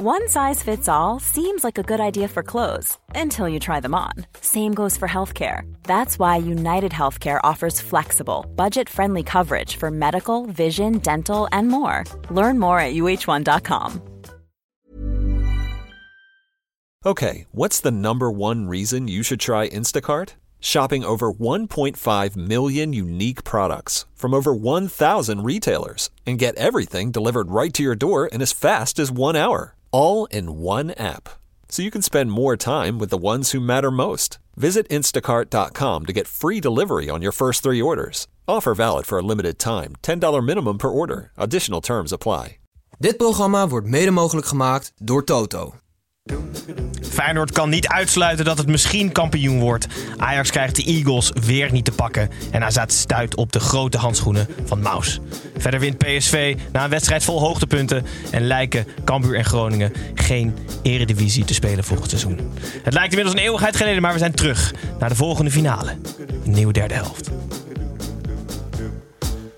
One size fits all seems like a good idea for clothes until you try them on. Same goes for healthcare. That's why United Healthcare offers flexible, budget friendly coverage for medical, vision, dental, and more. Learn more at uh1.com. Okay, what's the number one reason you should try Instacart? Shopping over 1.5 million unique products from over 1,000 retailers and get everything delivered right to your door in as fast as one hour, all in one app. So you can spend more time with the ones who matter most. Visit instacart.com to get free delivery on your first three orders. Offer valid for a limited time $10 minimum per order. Additional terms apply. Dit programma wordt mede mogelijk gemaakt door Toto. Feyenoord kan niet uitsluiten dat het misschien kampioen wordt. Ajax krijgt de Eagles weer niet te pakken. En AZ stuit op de grote handschoenen van Maus. Verder wint PSV na een wedstrijd vol hoogtepunten. En lijken Cambuur en Groningen geen eredivisie te spelen volgend seizoen. Het lijkt inmiddels een eeuwigheid geleden, maar we zijn terug naar de volgende finale. Een nieuwe derde helft.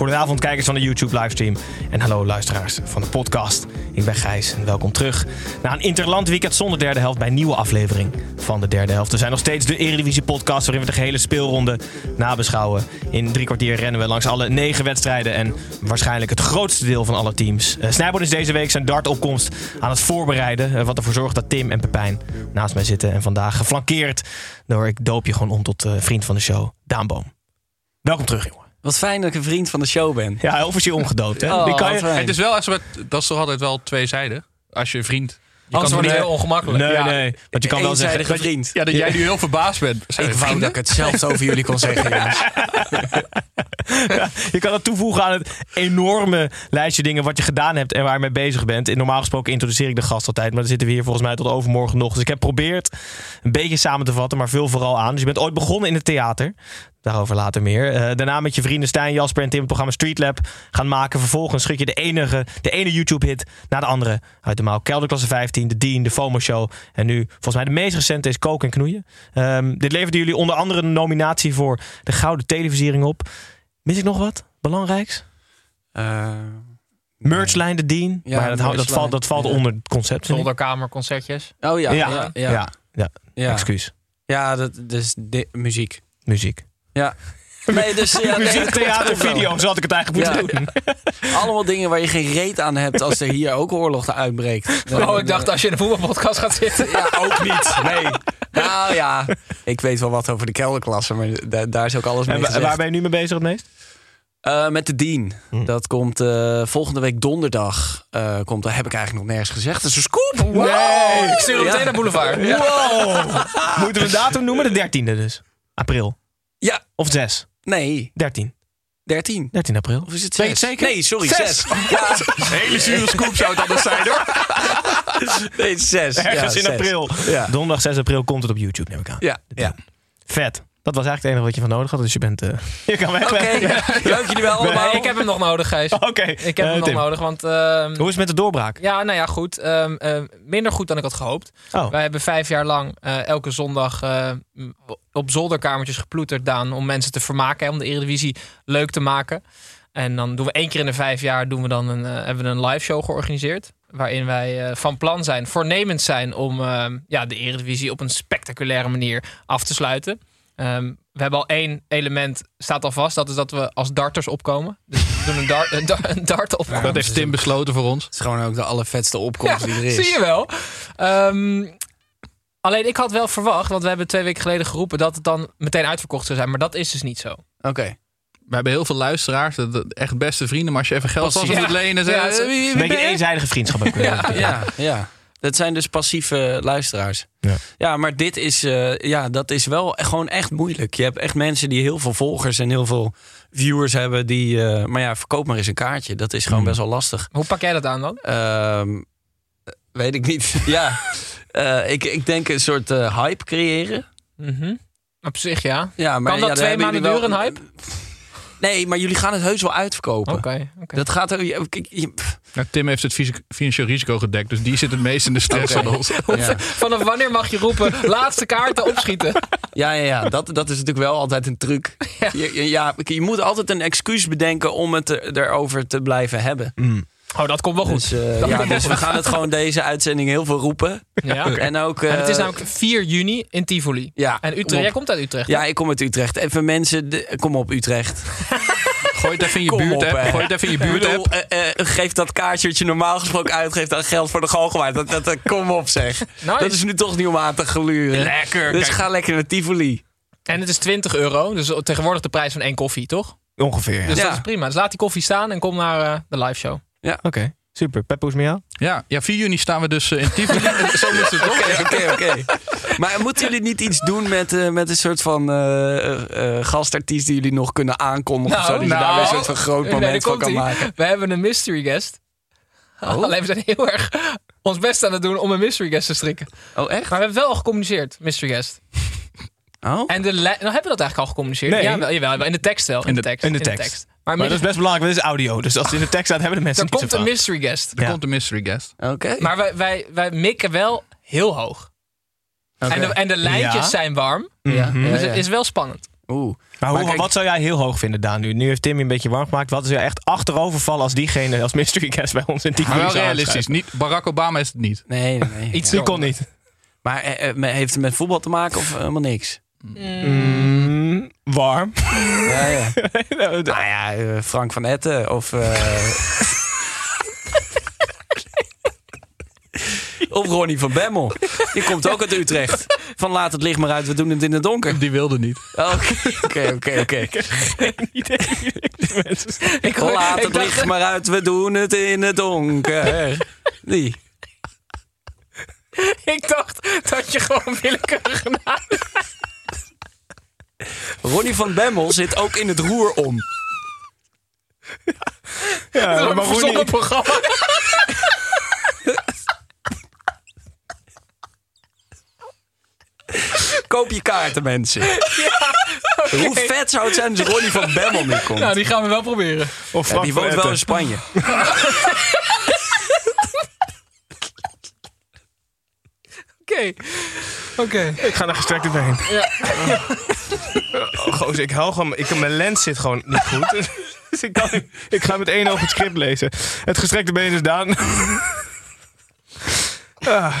Goedenavond kijkers van de YouTube livestream en hallo luisteraars van de podcast. Ik ben Gijs en welkom terug na een interland weekend zonder derde helft bij een nieuwe aflevering van de derde helft. We zijn nog steeds de Eredivisie podcast waarin we de gehele speelronde nabeschouwen. In drie kwartier rennen we langs alle negen wedstrijden en waarschijnlijk het grootste deel van alle teams. Uh, is deze week zijn dartopkomst aan het voorbereiden, eh, wat ervoor zorgt dat Tim en Pepijn naast mij zitten. En vandaag geflankeerd door, ik doop je gewoon om tot eh, vriend van de show, Daan Boom. Welkom terug jongen. Wat fijn dat ik een vriend van de show ben. Ja, of is je omgedoopt, hè? Oh, Die kan je... Het is wel echt zo dat is toch altijd wel twee zijden. Als je een vriend. Je Anders kan wordt niet het heel ongemakkelijk. Nee, Ja. nee. Want je kan wel zeggen... Vriend. Ja, dat jij nu heel verbaasd bent. Zijn Ik wou dat ik hetzelfde over jullie kon zeggen. jongens. Je kan het toevoegen aan het enorme lijstje dingen wat je gedaan hebt en waar je mee bezig bent. En normaal gesproken introduceer ik de gast altijd, maar dan zitten we hier volgens mij tot overmorgen nog. Dus ik heb geprobeerd een beetje samen te vatten, maar vul vooral aan. Dus je bent ooit begonnen in het theater. Daarover later meer. Eh, daarna met je vrienden Stijn, Jasper en Tim het programma Street Lab gaan maken. Vervolgens schud je de, enige, de ene YouTube-hit naar de andere uit de mouw. Kelderklasse 15, de Dean, de FOMO Show. En nu, volgens mij de meest recente is Koken en Knoeien. Ehm, dit leverde jullie onder andere een nominatie voor de Gouden Televisiering op. Mis ik nog wat belangrijks? Eh, Merchlijn, de Dean. Ja, maar dat, dat valt, dat valt Ja. onder het concept. zolderkamerconcertjes. oh ja, Ja, ja, ja. ja, ja. ja. ja. Excuus. dat dus de, muziek. Muziek. Ja. Nee, dus ja, nee, Muziek, dat klopt theater, ook wel. video. Zo had ik het eigenlijk Ja. moeten doen. Allemaal dingen waar je geen reet aan hebt als er hier ook oorlog uitbreekt. Oh, ik dacht als je in een voetbalpodcast gaat zitten. Ja, ook niet. Nee. Nou ja, ik weet wel wat over de kelderklasse, maar da- daar is ook alles mee En waar ben je nu mee bezig het meest? Eh, met de Dean. Hm. Dat komt eh, volgende week donderdag. eh komt, dat heb ik eigenlijk nog nergens gezegd. Dat is een scoop. Nee. Ik stuur hem Ja. meteen naar Boulevard. Wow. Moeten we een datum noemen? De 13e dus. April. Ja, Of 6. nee, 13. 13. 13 april. Of is het Weet je 6? het zeker? Nee, sorry, Zes. 6. Ja, Hele zure scoop zou het anders zijn hoor. nee, 6. Ergens ja, in zes. april. Ja. Donderdag 6 april komt het op YouTube, neem ik aan. Ja, ja. Vet. Dat was eigenlijk het enige wat je van nodig had. Dus je bent... eh, je kan weg. Oké, dank jullie wel allemaal. Nee, ik heb hem nog nodig, Gijs. Oké. Ik heb Eh, hem nog Tim. nodig, want... ehm, Hoe is het met de doorbraak? ja, nou ja, goed. Ehm, ehm, minder goed dan ik had gehoopt. Oh. Wij hebben vijf jaar lang eh, elke zondag eh, op zolderkamertjes geploeterd, Daan, om mensen te vermaken, hè, om de Eredivisie leuk te maken. En dan doen we één keer in de vijf jaar doen we dan een, eh, hebben we een live show georganiseerd. Waarin wij eh, van plan zijn, voornemens zijn om eh, ja, de Eredivisie op een spectaculaire manier af te sluiten. Ehm, we hebben al één element, staat al vast. Dat is dat we als darters opkomen. Dus we doen een, dart, een, dar- een dart op. Dat heeft Tim besloten voor ons. Het is gewoon ook de allervetste opkomst die er is. Zie je wel. Ehm, alleen ik had wel verwacht, want we hebben twee weken geleden geroepen dat het dan meteen uitverkocht zou zijn. Maar dat is dus niet zo. Oké. We hebben heel veel luisteraars, echt beste vrienden. Maar als je even geld van ze Ja. moet lenen, Ja, het wie Een beetje eenzijdige vriendschap. Ja, ja. Dat zijn dus passieve luisteraars. Ja. Ja, maar dit is, eh, ja, dat is wel gewoon echt moeilijk. Je hebt echt mensen die heel veel volgers en heel veel viewers hebben. Die, eh, maar ja, verkoop maar eens een kaartje. Dat is gewoon Mm. best wel lastig. Hoe pak jij dat aan dan? Ehm, weet ik niet. ja, Eh, ik, ik denk een soort eh, hype creëren. Mhm. Op zich ja. Ja, maar Kan dat ja, twee maanden duren, een hype? Nee, maar jullie gaan het heus wel uitverkopen. Oké. Dat gaat je- Nou, Tim heeft het financieel risico gedekt, dus die zit het meest in de stress van ons. Ja. Vanaf wanneer mag je roepen, laatste kaarten opschieten? Ja, ja, ja. Dat, dat is natuurlijk wel altijd een truc. Je, je- ja, je moet altijd een excuus bedenken om het er, erover te blijven hebben. Oh, dat komt wel goed. Dus, eh, ja, dus we gaan het gewoon deze uitzending heel veel roepen. Ja. En ook. En het is eh, namelijk 4 juni in Tivoli. Ja, En Utrecht, op. jij komt uit Utrecht. Ja, hè? ik kom uit Utrecht. Even mensen, de- kom op Utrecht. Gooi het even in je buurt, op, hè. Gooi het even in je buurt, bedoel, eh, eh, geef dat kaartje wat je normaal gesproken uitgeeft aan geld voor de galgenwaard. Dat, dat, dat- kom op zeg. Nice. Dat is nu toch niet om aan te gluren. Lekker. Dus Kijk. ga lekker naar Tivoli. En het is 20 euro. Dus tegenwoordig de prijs van één koffie, toch? Ongeveer. Dus Ja. dat is prima. Dus laat die koffie staan en kom naar eh, de live show. Oké, super. Pep, hoe is het met jou? Ja, ja, 4 juni staan we dus eh, in Tivoli. Zo moet het? Oké, oké, oké. Maar moeten jullie niet iets doen met, eh, met een soort van eh, eh, gastartiest die jullie nog kunnen aankondigen? of zo, dat je daar weer een soort van groot moment van kan maken. We hebben een mystery guest. Oh. Alleen we zijn heel erg ons best aan het doen om een mystery guest te strikken. Oh, echt? Maar we hebben wel al gecommuniceerd, mystery guest. Oh? En de nou hebben we dat eigenlijk al gecommuniceerd? Nee. Ja, wel, jawel, wel, in de tekst wel. In, de, tekst. in de tekst. Maar, Maar dat is best belangrijk, want het is audio. Dus als het in de tekst staat, hebben de mensen er niet komt een mystery guest. Er Ja. komt een mystery guest. Oké. Maar wij, wij, wij mikken wel heel hoog. Oké. En, de, en de lijntjes Ja. zijn warm. Ja, ja, Dus ja. het is wel spannend. Oeh. Maar, hoe, Maar kijk- wat zou jij heel hoog vinden, Daan? Nu, nu heeft Tim je een beetje warm gemaakt. Wat is er echt achterovervallen als diegene als mystery guest bij ons in die Maar wel realistisch. Niet, Barack Obama is het niet. Nee, nee, nee. Iets Die kon niet. Maar eh, eh, heeft het met voetbal te maken of helemaal niks? Mm, warm. Ja, ja. nou ja, eh, Frank van Etten of... eh, of Ronnie van Bemmel. Die komt ook uit Utrecht. Van laat het licht maar uit, we doen het in het donker. Die wilde niet. Oké, oké, oké, oké. Ik, Laat ik het dacht- licht maar uit, we doen het in het donker. Die. Ik dacht dat je gewoon willekeurig naam. Ronnie van Bemmel zit ook in het roer om. Ja, Dat maar een Rooney- programma. Koop je kaarten, mensen. Hoe vet zou het zijn als Ronnie van Bemmel niet komt? Nou, die gaan we wel proberen. Of Ja, die woont wel in. Spanje. Oké. Oké. Ik ga er gestrekt doorheen. Oh, gozer, ik hou gewoon... Ik, mijn lens zit gewoon niet goed. Dus ik, kan, ik ga met één oog het script lezen. Het gestrekte been is Daan. Ah.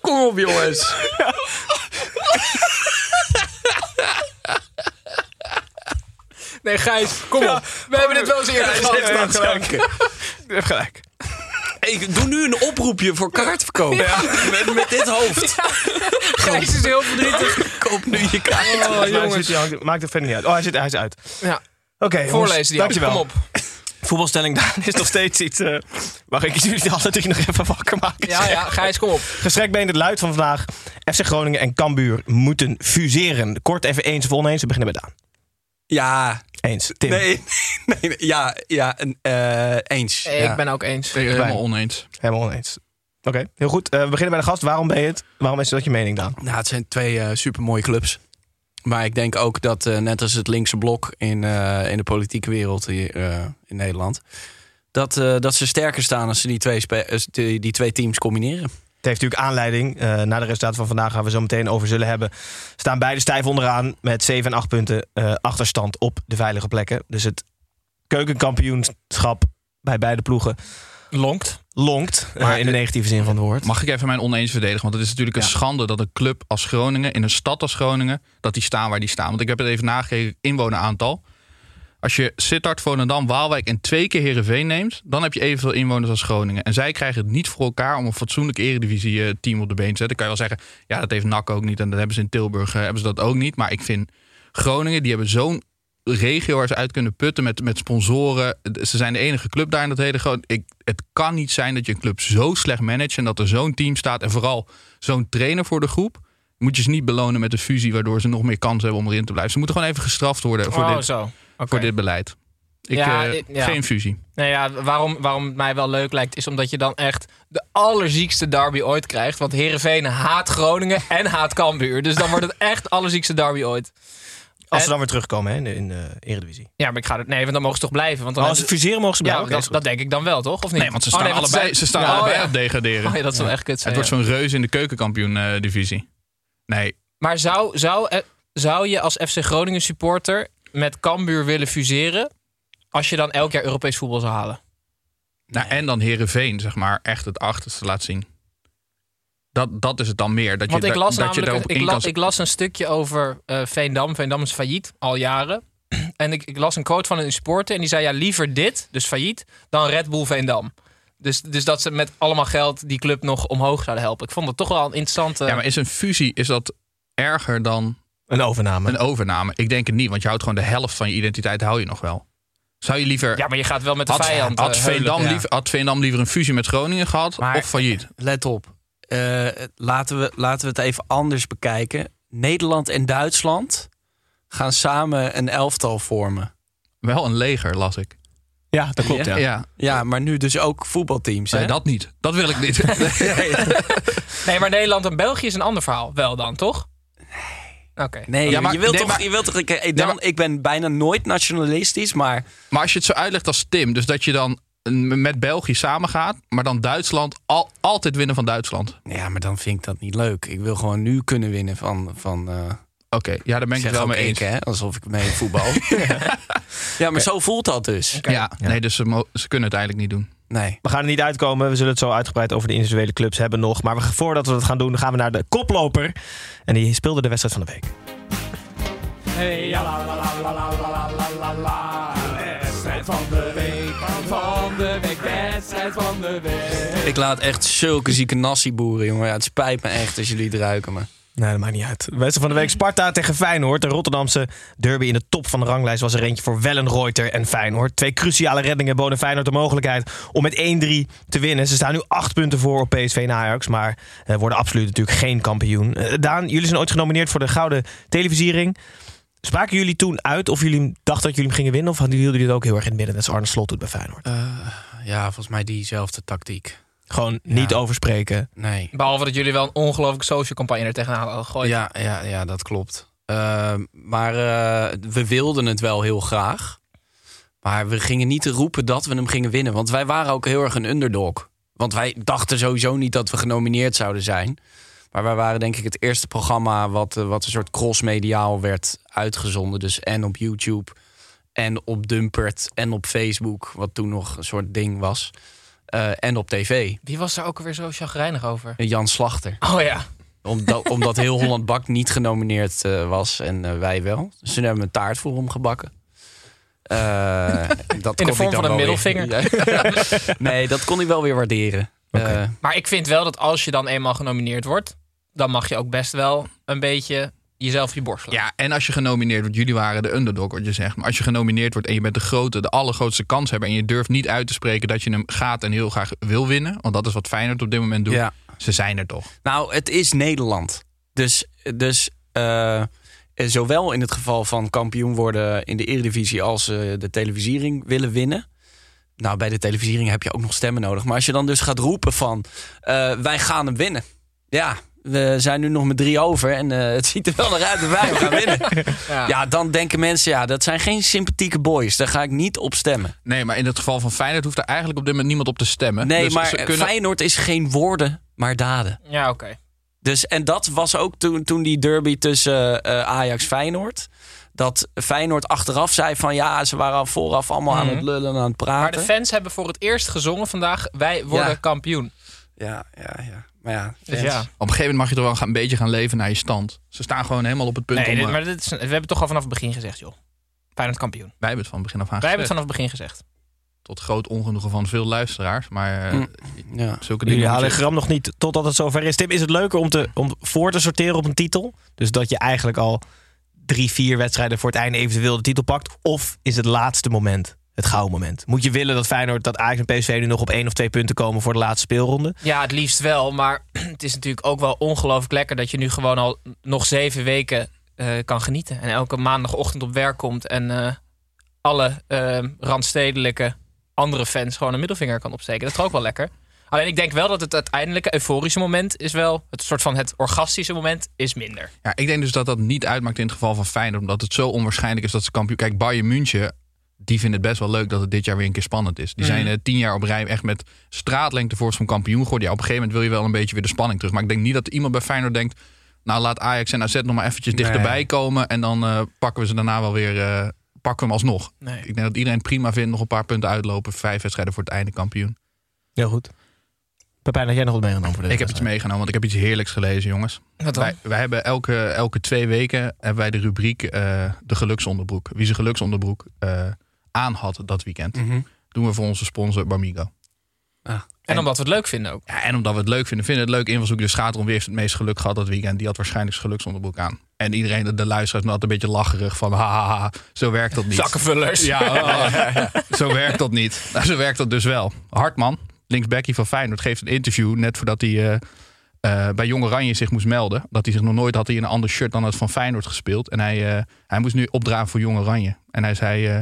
Kom op, jongens. Nee, Gijs, kom op. We hebben dit wel eens eerder Ja, gehad. gelijk. Je hebt gelijk. Hey, doe nu een oproepje voor kaartverkoop. Met, met dit hoofd. Gijs is heel verdrietig. Koop nu je kaart. Oh, jongens. zit Maakt het verder niet uit. Oh, hij, zit, hij is uit. Ja, Oké, jongens, voorlezen die Dankjewel. Kom op. Voetbalstelling Daan is nog steeds iets... eh waar ik jullie altijd nog even wakker maken. Ja, ja, Gijs, kom op. Gestrekt been het luid van vandaag. FC Groningen en Cambuur moeten fuseren. Kort even eens of oneens. We beginnen met Daan. Ja, Eens. Tim. nee, nee, nee, ja, ja, een, eh, eens. Ik Ja. ben ook eens. Nee, helemaal oneens. Helemaal oneens. Oké, heel goed. Eh, we beginnen bij de gast. Waarom ben je het? Waarom is dat je mening, Daan? Nou, het zijn twee eh supermooie clubs. Maar ik denk ook dat, net als het linkse blok in, eh, in de politieke wereld hier eh, in Nederland, dat, eh, dat ze sterker staan als ze die twee, die, die twee teams combineren. Het heeft natuurlijk aanleiding. eh na de resultaten van vandaag gaan we zo meteen over zullen hebben. Staan beide stijf onderaan met 7 en 8 punten eh, achterstand op de veilige plekken. Dus het keukenkampioenschap bij beide ploegen Lonkt. lonkt. eh, Maar in de de- negatieve zin van het woord. Mag ik even mijn oneens verdedigen? Want het is natuurlijk een Ja. schande dat een club als Groningen, in een stad als Groningen, dat die staan waar die staan. Want ik heb het even nagekeken, inwoneraantal. Als je Sittard, Volendam, Waalwijk en twee keer Heerenveen neemt... dan heb je evenveel inwoners als Groningen. En zij krijgen het niet voor elkaar om een fatsoenlijk eredivisie-team op de been te zetten. Dan kan je wel zeggen, ja, dat heeft NAC ook niet... en dat hebben ze in Tilburg, eh, hebben ze dat ook niet. Maar ik vind Groningen, die hebben zo'n regio waar ze uit kunnen putten met, met sponsoren. Ze zijn de enige club daar in dat hele groot. Ik, het kan niet zijn dat je een club zo slecht managt en dat er zo'n team staat en vooral zo'n trainer voor de groep. Moet je ze niet belonen met een fusie waardoor ze nog meer kans hebben om erin te blijven. Ze moeten gewoon even gestraft worden voor, oh, dit, zo. Voor dit beleid. Ik, Ja, eh, ik- ja. Geen fusie. Nou ja, waarom, waarom het mij wel leuk lijkt, is omdat je dan echt de allerziekste derby ooit krijgt. Want Herenveen haat Groningen en haat Cambuur. Dus dan wordt het echt allerziekste derby ooit. Als En- ze dan weer terugkomen hè, in de, in de Eredivisie. Ja, maar ik ga het. Nee, want dan mogen ze toch blijven. Want dan als ze fuseren mogen ze Ja, blijven? dat, Oké, dat denk ik dan wel, toch? Of niet? Nee, want ze Oh, staan nee, want allebei, ze staan Ja, allebei oh, ja. op degraderen. Oh, ja, dat is wel echt kut. Het zijn, wordt ja. zo'n reus in de keukenkampioen-divisie. nee, Maar zou, zou, eh, zou je als FC Groningen supporter met Cambuur willen fuseren... als je dan elk jaar Europees voetbal zou halen? Nou, en dan Herenveen, zeg maar, echt het achterste laat zien. Dat, dat is het dan meer. Dat Want je, ik da- las dat je namelijk ik, in la- kan ik las een stukje over eh, Veendam. Veendam is failliet, al jaren. En ik, ik las een quote van een supporter en die zei... ja, liever dit, dus failliet, dan Red Bull Veendam. Dus, dus dat ze met allemaal geld die club nog omhoog zouden helpen. Ik vond het toch wel een interessante... Ja, maar is een fusie is dat erger dan Een overname. een overname? Ik denk het niet, want je houdt gewoon de helft van je identiteit hou je nog wel. Zou je liever... Ja, maar je gaat wel met de had, vijand had, eh, Veendam liever, had Veendam liever een fusie met Groningen gehad Maar- of failliet? Let op. Eh, laten, we, laten we het even anders bekijken. Nederland en Duitsland gaan samen een elftal vormen. Wel een leger, las ik. Ja, dat klopt. Ja. Ja, Ja, maar nu dus ook voetbalteams. Nee, hè? dat niet. Dat wil ik niet. Nee, maar Nederland en België is een ander verhaal. Wel dan, toch? Nee. Oké. Nee, Ja, maar- je wilt nee, toch, maar- je wilt toch ik, ik, dan, Ja, maar- ik ben bijna nooit nationalistisch, maar maar als je het zo uitlegt als Tim, dus dat je dan met België samengaat, maar dan Duitsland al, altijd winnen van Duitsland. ja, maar dan vind ik dat niet leuk. Ik wil gewoon nu kunnen winnen van. van eh, Oké, ja, daar ben ik het wel mee ik, eens. hè, alsof ik mee voetbal. ja, maar zo voelt dat dus. Ja, nee, dus ze, ze kunnen het eigenlijk niet doen. Nee. We gaan er niet uitkomen. We zullen het zo uitgebreid over de individuele clubs hebben nog. Maar voordat we dat gaan doen, gaan we naar de koploper. En die speelde de wedstrijd van de week. Hey, ja, la, la, la, la, la, la, la, van de week, van de week, wedstrijd van de week. Ik laat echt zulke zieke nassi boeren, jongen. Ja, het spijt me echt als jullie het ruiken, maar... Nee, dat maakt niet uit. Wedstrijd van de week Sparta tegen Feyenoord. De Rotterdamse derby in de top van de ranglijst was er eentje voor Wellenreuter en Feyenoord. Twee cruciale reddingen boden Feyenoord de mogelijkheid om met 1-3 te winnen. Ze staan nu acht punten voor op PSV en Ajax, maar eh, worden absoluut natuurlijk geen kampioen. Eh, Daan, jullie zijn ooit genomineerd voor de Gouden Televisiering. Spraken jullie toen uit of jullie dachten dat jullie hem gingen winnen? Of hadden jullie het ook heel erg in het midden, net zoals Arne Slot doet bij Feyenoord? Ja, volgens mij diezelfde tactiek. Gewoon niet over spreken. Nee. Behalve dat jullie wel een ongelooflijke social campagne er tegenaan hadden gegooid. Ja, ja, ja, dat klopt. Eh, maar eh, we wilden het wel heel graag. Maar we gingen niet roepen dat we hem gingen winnen. Want wij waren ook heel erg een underdog. Want wij dachten sowieso niet dat we genomineerd zouden zijn. Maar wij waren denk ik het eerste programma wat, eh, wat een soort crossmediaal werd uitgezonden. Dus en op YouTube en op Dumpert en op Facebook. Wat toen nog een soort ding was. Eh, en op tv. Wie was daar ook alweer zo chagrijnig over? Jan Slachter. Oh ja. Omdat, omdat heel Holland Bak niet genomineerd eh, was en eh, wij wel. Dus toen hebben we een taart voor hem gebakken. Eh, dat In de vorm ik van een weer- middelvinger. nee, dat kon hij wel weer waarderen. Eh, Maar ik vind wel dat als je dan eenmaal genomineerd wordt, dan mag je ook best wel een beetje jezelf je borst. Ja, en als je genomineerd wordt, jullie waren de underdog, wat je zegt. Maar als je genomineerd wordt en je bent de grote, de allergrootste kans hebben. en je durft niet uit te spreken dat je hem gaat en heel graag wil winnen. Want dat is wat Feyenoord op dit moment doet. Ja. Ze zijn er toch. Nou, het is Nederland. Dus, dus eh, zowel in het geval van kampioen worden in de Eredivisie als eh, de televisiering willen winnen. Nou, bij de televisiering heb je ook nog stemmen nodig. Maar als je dan dus gaat roepen van eh, wij gaan hem winnen. Ja, we zijn nu nog met drie over en eh, het ziet er wel naar uit dat wij gaan winnen. Ja. Ja, dan denken mensen, ja, dat zijn geen sympathieke boys. Daar ga ik niet op stemmen. Nee, maar in het geval van Feyenoord hoeft er eigenlijk op dit moment niemand op te stemmen. Nee, Dus maar ze kunnen... Feyenoord is geen woorden, maar daden. Ja, oké. Dus, en dat was ook toen, toen die derby tussen eh, Ajax Feyenoord. Dat Feyenoord achteraf zei van ja, ze waren al vooraf allemaal aan Mhm. het lullen en aan het Maar praten. de fans hebben voor het eerst gezongen vandaag, wij worden Ja. kampioen. Ja, ja, ja. Maar ja, Dus ja. Op een gegeven moment mag je toch wel gaan, een beetje gaan leven naar je stand. Ze staan gewoon helemaal op het punt Nee, om... dit- eh, maar dit is, we hebben het toch al vanaf het begin gezegd, joh. Feyenoord kampioen. Wij hebben het van begin af aan Wij hebben het vanaf het begin gezegd. Tot groot ongenoegen van veel luisteraars. Maar eh, Mm. Ja. zulke Jullie dingen... halen je- gram nog niet totdat het zover is. Tim, is het leuker om, te, om voor te sorteren op een titel? Dus dat je eigenlijk al drie, vier wedstrijden voor het einde eventueel de titel pakt? Of is het laatste moment het gouden moment? Moet je willen dat Feyenoord, dat Ajax en PSV nu nog op één of twee punten komen voor de laatste speelronde? Ja, het liefst wel. Maar het is natuurlijk ook wel ongelooflijk lekker dat je nu gewoon al nog zeven weken eh, kan genieten. En elke maandagochtend op werk komt en eh, alle eh, randstedelijke andere fans gewoon een middelvinger kan opsteken. Dat is toch ook wel lekker. Alleen ik denk wel dat het uiteindelijke euforische moment is wel... het soort van het orgastische moment is minder. Ja, ik denk dus dat dat niet uitmaakt in het geval van Feyenoord. Omdat het zo onwaarschijnlijk is dat ze kampioen... Kijk, Bayern München, die vinden het best wel leuk dat het dit jaar weer een keer spannend is. Die zijn Mhm. eh, tien jaar op rij echt met straatlengte voorsprong kampioen geworden. Ja, op een gegeven moment wil je wel een beetje weer de spanning terug. Maar ik denk niet dat iemand bij Feyenoord denkt... nou, laat Ajax en AZ nog maar eventjes Nee. dichterbij komen... en dan eh, pakken we ze daarna wel weer... eh, pakken we hem alsnog. Nee. Ik denk dat iedereen prima vindt nog een paar punten uitlopen. Vijf wedstrijden voor het einde kampioen. Heel goed. Pepijn, had jij nog wat meegenomen voor deze Ik heb iets meegenomen, want ik heb iets heerlijks gelezen, jongens. Wat dan? Wij, wij hebben elke, elke twee weken hebben wij de rubriek eh, de geluksonderbroek. Wie zijn geluksonderbroek eh aan had dat weekend. Mhm. Doen we voor onze sponsor Bamigo. En omdat we het leuk vinden ook. Ja, en omdat we het leuk vinden, vinden het leuk invalshoek. De schaterom wie heeft het meest geluk gehad dat weekend. Die had waarschijnlijk zijn geluksonderbroek aan. En iedereen, de, de luisteraars, had een beetje lacherig van... haha, zo werkt dat niet. Zakkenvullers. Ja, oh, zo werkt dat niet. Nou, zo werkt dat dus wel. Hartman, linksbackie van Feyenoord, geeft een interview... net voordat hij eh, eh, bij Jong Oranje zich moest melden. Dat hij zich nog nooit had hij in een ander shirt dan het van Feyenoord gespeeld. En hij, eh, hij moest nu opdraven voor Jong Oranje. En hij zei, eh,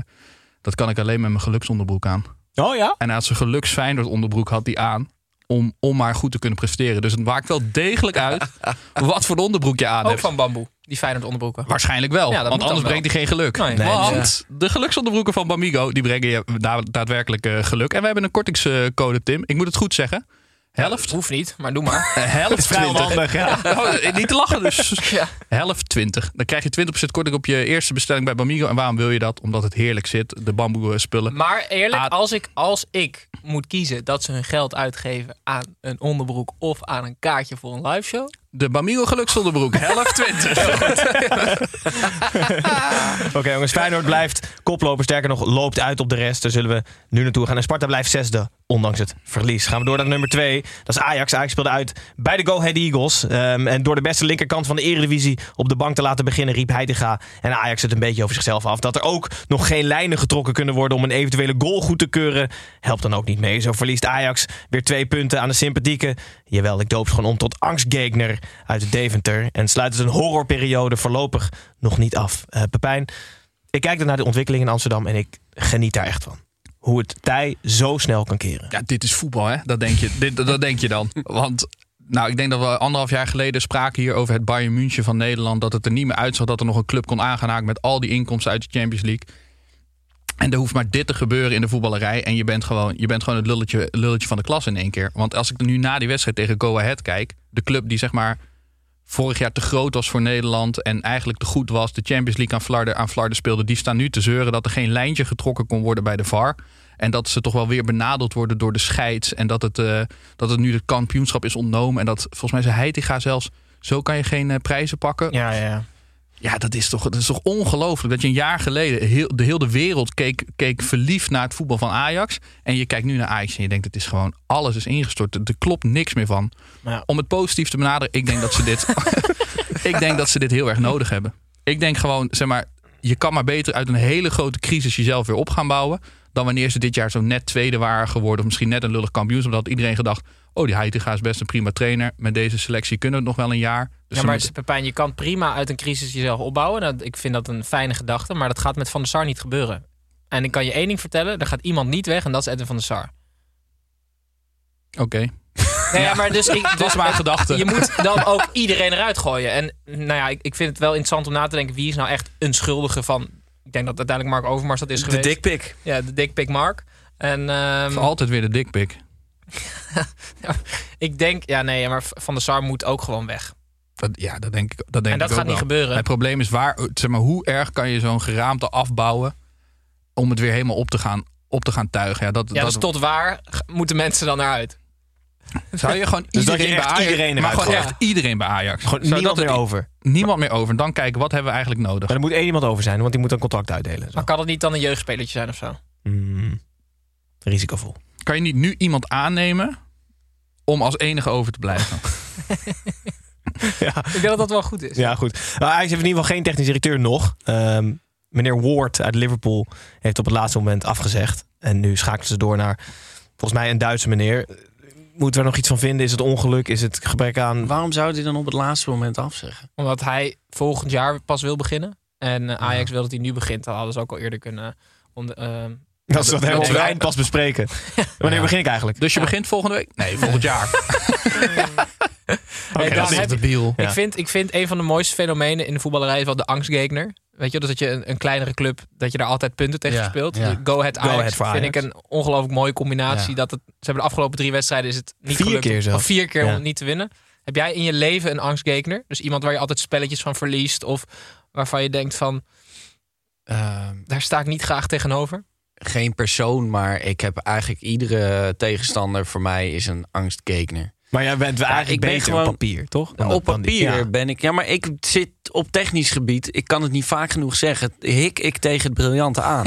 dat kan ik alleen met mijn geluksonderbroek aan. Oh ja? En had zijn geluks Feyenoord onderbroek had hij aan... Om, om maar goed te kunnen presteren. Dus het maakt wel degelijk uit wat voor onderbroek je aan Ook hebt. van bamboe, die Feyenoord onderbroeken. Waarschijnlijk wel, Ja, want anders brengt hij geen geluk. Nee. Nee, want de geluksonderbroeken van Bamigo die brengen je da- daadwerkelijk eh, geluk. En we hebben een kortingscode, Tim. Ik moet het goed zeggen. Helft. Hoeft niet, maar doe maar. Eh, helft Vrij 20. onhandig, ja. Oh, niet te lachen dus. Ja. Helft 20. Dan krijg je 20% korting op je eerste bestelling bij Bamigo. En waarom wil je dat? Omdat het heerlijk zit. De bamboe eh, spullen. Maar eerlijk, Ah. als ik, als ik moet kiezen dat ze hun geld uitgeven aan een onderbroek of aan een kaartje voor een live show. De Bamigo geluksonderbroek. Helft 20. Oké jongens, Feyenoord blijft koploper. Sterker nog, loopt uit op de rest. Daar zullen we nu naartoe gaan. En Sparta blijft zesde, ondanks het verlies. Gaan we door naar nummer twee. Dat is Ajax. Ajax speelde uit bij de Go Ahead Eagles. Ehm, en door de beste linkerkant van de eredivisie op de bank te laten beginnen... riep Heidega en Ajax het een beetje over zichzelf af. Dat er ook nog geen lijnen getrokken kunnen worden... om een eventuele goal goed te keuren, helpt dan ook niet mee. Zo verliest Ajax weer twee punten aan de sympathieke... jawel, ik doop ze gewoon om tot angstgegner uit Deventer. En sluit het een horrorperiode voorlopig nog niet af. Eh, Pepijn, ik kijk dan naar de ontwikkeling in Amsterdam en ik geniet daar echt van. Hoe het tij zo snel kan keren. Ja, dit is voetbal, hè? Dat denk je, dit, dat denk je dan. Want nou, ik denk dat we anderhalf jaar geleden spraken hier over het Bayern München van Nederland. Dat het er niet meer uitzag dat er nog een club kon aangaan haken met al die inkomsten uit de Champions League. En er hoeft maar dit te gebeuren in de voetballerij. En je bent gewoon, je bent gewoon het lulletje, lulletje van de klas in één keer. Want als ik nu na die wedstrijd tegen Go Ahead kijk. De club die zeg maar vorig jaar te groot was voor Nederland. En eigenlijk te goed was. De Champions League aan Flarden, aan Flarden speelde. Die staan nu te zeuren dat er geen lijntje getrokken kon worden bij de VAR. En dat ze toch wel weer benadeld worden door de scheids. En dat het, eh, dat het nu het kampioenschap is ontnomen. En dat volgens mij zei Heitinga zelfs... zo kan je geen eh, prijzen pakken. Ja, ja. Ja, dat is toch, dat is toch ongelooflijk. Dat je een jaar geleden heel, de hele wereld keek, keek verliefd naar het voetbal van Ajax. En je kijkt nu naar Ajax en je denkt, het is gewoon, alles is ingestort. Er klopt niks meer van. Ja. Om het positief te benaderen, ik denk dat ze dit, ik denk dat ze dit heel erg nodig hebben. Ik denk gewoon, zeg maar, je kan maar beter uit een hele grote crisis jezelf weer op gaan bouwen. Dan wanneer ze dit jaar zo net tweede waren geworden. Of misschien net een lullig kampioenschap. Dat had iedereen gedacht, oh die Heitinga is best een prima trainer. Met deze selectie kunnen we het nog wel een jaar. Dus ja, maar Pepijn, je kan prima uit een crisis jezelf opbouwen. Nou, ik vind dat een fijne gedachte, maar dat gaat met Van der Sar niet gebeuren. En ik kan je één ding vertellen, er gaat iemand niet weg en dat is Edwin van der Sar. Oké. Nee, ja, maar dus ik, Dat was mijn gedachte. Je moet dan ook iedereen eruit gooien. En nou ja, ik, ik vind het wel interessant om na te denken wie is nou echt een schuldige van. Ik denk dat uiteindelijk Mark Overmars dat is De geweest. dikpik. Ja, de dickpick Mark. En ehm, Altijd weer de dikpik. ik denk, ja nee, maar Van der Sar moet ook gewoon weg. Dat, ja, dat denk ik. Dat denk En dat ik ook gaat niet wel. gebeuren. Het probleem is waar, zeg maar, hoe erg kan je zo'n geraamte afbouwen om het weer helemaal op te gaan, op te gaan tuigen? Ja, dat, Ja, dat, dus tot waar moeten mensen dan naar uit? Zou je gewoon Dus je iedereen bij Ajax, iedereen maar gewoon echt iedereen bij Ajax. Gewoon Zou niemand dat meer er- over. Niemand meer over. En dan kijken wat hebben we eigenlijk nodig. Maar er moet één iemand over zijn, want die moet een contract uitdelen. Zo. Maar kan het niet dan een jeugdspelertje zijn of zo? Mm, risicovol. Kan je niet nu iemand aannemen om als enige over te blijven? Ja. Ik denk dat dat wel goed is. Ja, goed. Nou, hij heeft in ieder geval geen technisch directeur nog. Ehm, meneer Ward uit Liverpool heeft op het laatste moment afgezegd. En nu schakelen ze door naar, volgens mij, een Duitse meneer. Moeten we er nog iets van vinden? Is het ongeluk? Is het gebrek aan... Waarom zou hij dan op het laatste moment afzeggen? Omdat hij volgend jaar pas wil beginnen. En eh, Ajax wil dat hij nu begint. Dat hadden ze ook al eerder kunnen... Ehm, Dat is wat op het eind pas bespreken. Wanneer begin ik eigenlijk? Dus je begint volgende week? Nee, volgend jaar. Hey, dat is heb- debiel. Ja. Ik, vind, ik vind een van de mooiste fenomenen in de voetballerij is wel de angstgegner. Weet je, dus dat je een, een kleinere club, dat je daar altijd punten tegen Ja, speelt. ja. Go Ahead Go Ajax Ahead voor vind Ajax. ik een ongelooflijk mooie combinatie. Ja. Dat het, ze hebben de afgelopen drie wedstrijden is het niet Vier gelukt. keer vier keer om niet te winnen. Heb jij in je leven een angstgegner? Dus iemand waar je altijd spelletjes van verliest of waarvan je denkt van, Ehm, daar sta ik niet graag tegenover? Geen persoon, maar ik heb eigenlijk iedere tegenstander voor mij is een angstgekner. Maar jij bent eigenlijk ik ben beter gewoon- op papier, toch? Dan op dan papier ja. ben ik. Ja, maar ik zit op technisch gebied. Ik kan het niet vaak genoeg zeggen. Hik ik tegen het briljante aan.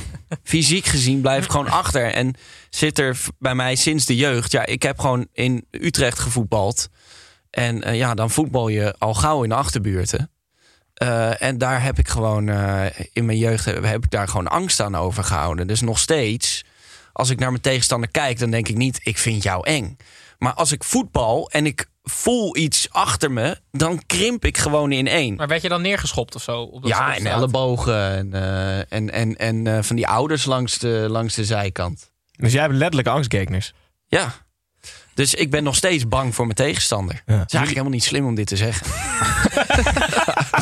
Fysiek gezien blijf ik gewoon achter. En zit er bij mij sinds de jeugd. Ja, ik heb gewoon in Utrecht gevoetbald. En eh, ja, dan voetbal je al gauw in de achterbuurten. Eh, en daar heb ik gewoon eh, in mijn jeugd heb, heb ik daar gewoon angst aan overgehouden. Dus nog steeds, als ik naar mijn tegenstander kijk, dan denk ik niet, ik vind jou eng. Maar als ik voetbal en ik voel iets achter me, dan krimp ik gewoon in één. Maar werd je dan neergeschopt of zo? Op Ja, de en ellebogen en, eh, en, en, en eh, van die ouders langs de, langs de zijkant. Dus jij hebt letterlijk angstgegners. Ja. Dus ik ben nog steeds bang voor mijn tegenstander. Het is eigenlijk helemaal niet slim om dit te zeggen.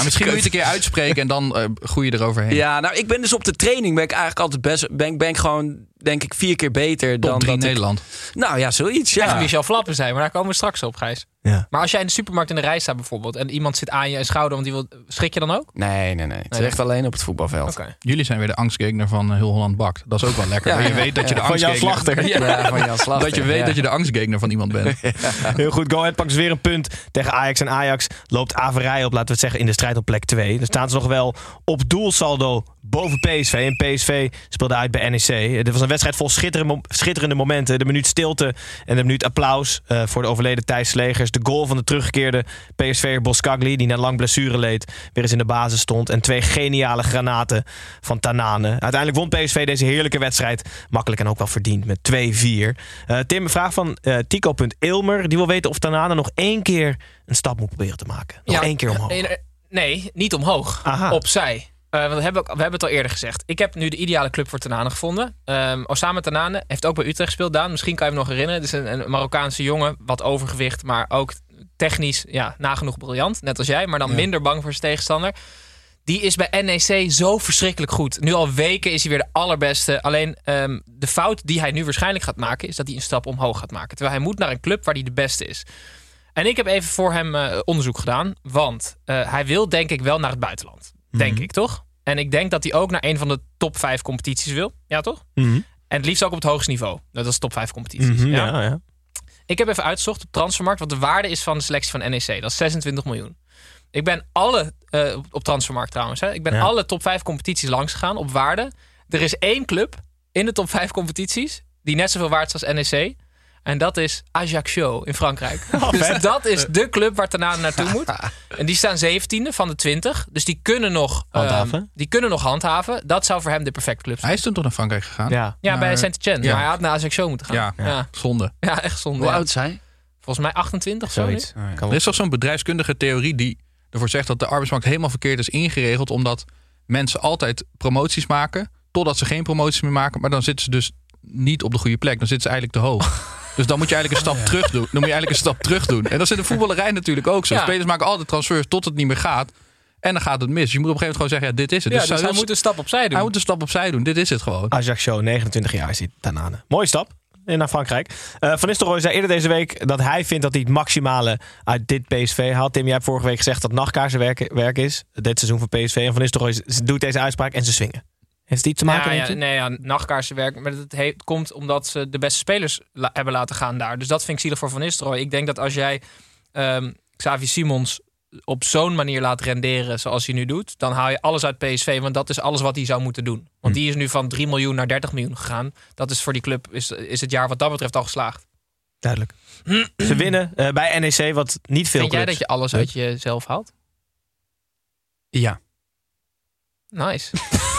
Misschien moet je het een keer uitspreken en dan eh groei je eroverheen. Ja, nou, ik ben dus op de training ben ik eigenlijk altijd best. Ben, ben ik gewoon, denk ik, vier keer beter Top dan drie dat ik- Nederland. nou ja, zoiets. Ja. Michel Flappen zijn, maar daar komen we straks op, Gijs. Ja. Maar als jij in de supermarkt in de rij staat bijvoorbeeld en iemand zit aan je schouder, want die wil, schrik je dan ook? Nee, nee, nee. Het is Nee. echt alleen op het voetbalveld. Jullie zijn weer de angstgegner van eh, Heel Holland Bakt. Dat is ook wel lekker. Ja, je weet dat je de angstgegner... Slachter. Ja, van Jan Slachter. Dat je weet ja. dat je de angstgegner van iemand bent. Heel goed, Go Ahead pakt dus weer een punt tegen Ajax. En Ajax loopt averij op, laten we het zeggen, in de strijd op plek 2. Dan staan ze nog wel op doelsaldo boven PSV. En PSV speelde uit bij NEC. Dit was een wedstrijd vol schitterende, schitterende momenten. De minuut stilte en de minuut applaus eh, voor de overleden Thijs Slegers. De goal van de teruggekeerde PSV'er Boskagli, die na lang blessure leed, weer eens in de basis stond. En twee geniale granaten van Tanane. Uiteindelijk won PSV deze heerlijke wedstrijd makkelijk en ook wel verdiend met 2-4. Eh, Tim, een vraag van eh Tico.Ilmer. Die wil weten of Tanane nog één keer een stap moet proberen te maken. Nog Ja, één keer omhoog. Nee, niet omhoog. Aha. Opzij. Eh, want we hebben, we hebben het al eerder gezegd. Ik heb nu de ideale club voor Tanane gevonden. Ehm Osama Tanane heeft ook bij Utrecht gespeeld. Daan, misschien kan je hem nog herinneren. Het is een, een Marokkaanse jongen, wat overgewicht, maar ook technisch ja, nagenoeg briljant. Net als jij, maar dan minder bang voor zijn tegenstander. Die is bij NEC zo verschrikkelijk goed. Nu al weken is hij weer de allerbeste. Alleen ehm, de fout die hij nu waarschijnlijk gaat maken... is dat hij een stap omhoog gaat maken. Terwijl hij moet naar een club waar hij de beste is. En ik heb even voor hem eh, onderzoek gedaan. Want eh, hij wil denk ik wel naar het buitenland. Denk ik, toch? En ik denk dat hij ook naar een van de top 5 competities wil. Ja, toch? Mhm. En het liefst ook op het hoogste niveau. Dat is top 5 competities. Mhm, ja. ja, ja. Ik heb even uitgezocht op Transfermarkt wat de waarde is van de selectie van NEC. Dat is 26 miljoen. Ik ben alle, eh, op- Transfermarkt trouwens, hè, ik ben alle top 5 competities langs gegaan op waarde. Er is één club in de top 5 competities die net zoveel waard is als NEC. En dat is Ajaccio in Frankrijk. dus dat is de club waar Tanane naartoe moet. En die staan 17e van de 20. Dus die kunnen nog Handhaven. ehm, die kunnen nog handhaven. Dat zou voor hem de perfecte club zijn. Hij is toen toch naar Frankrijk gegaan? Ja. Ja, bij Maar- Saint-Etienne. Ja. Maar hij had naar Ajaccio moeten gaan. Ja, Ja, ja. zonde. echt zonde. Hoe ja. oud zijn? Volgens mij 28 of zo nu. Zoiets. Kan Er is toch zo'n bedrijfskundige theorie die ervoor zegt dat de arbeidsmarkt helemaal verkeerd is ingeregeld. Omdat mensen altijd promoties maken. Totdat ze geen promoties meer maken. Maar dan zitten ze dus niet op de goede plek. Dan zitten ze eigenlijk te hoog. Dus dan moet je eigenlijk een stap terug doen. Dan moet je eigenlijk een stap terug doen. En dat is in de voetballerij natuurlijk ook zo. Ja. Spelers maken altijd transfers tot het niet meer gaat. En dan gaat het mis. Je moet op een gegeven moment gewoon zeggen, ja, dit is het. Ja, Dus dus hij moet een stap opzij doen. hij moet een stap opzij doen. Dit is het gewoon. Ajaccio, 29 jaar is hij, Tanane. Mooie stap. Naar Frankrijk. Eh, Van Nistelrooy zei eerder deze week dat hij vindt dat hij het maximale uit dit PSV haalt. Tim, jij hebt vorige week gezegd dat nachtkaarsen werk, werk is. Dit seizoen van PSV. En Van Nistelrooy doet deze uitspraak en ze swingen. Heeft het iets te maken ja, met ja, nee, ja, nachtkaarsenwerk. Maar het he- komt omdat ze de beste spelers la- hebben laten gaan daar. Dus dat vind ik zielig voor Van Nistelrooy. Ik denk dat als jij ehm Xavi Simons op zo'n manier laat renderen zoals hij nu doet... dan haal je alles uit PSV, want dat is alles wat hij zou moeten doen. Want die is nu van 3 miljoen naar 30 miljoen gegaan. Dat is voor die club is, is het jaar wat dat betreft al geslaagd. Duidelijk. Ze winnen eh, bij NEC, wat niet veel Vind jij dat je alles uit jezelf haalt? Ja. Nice.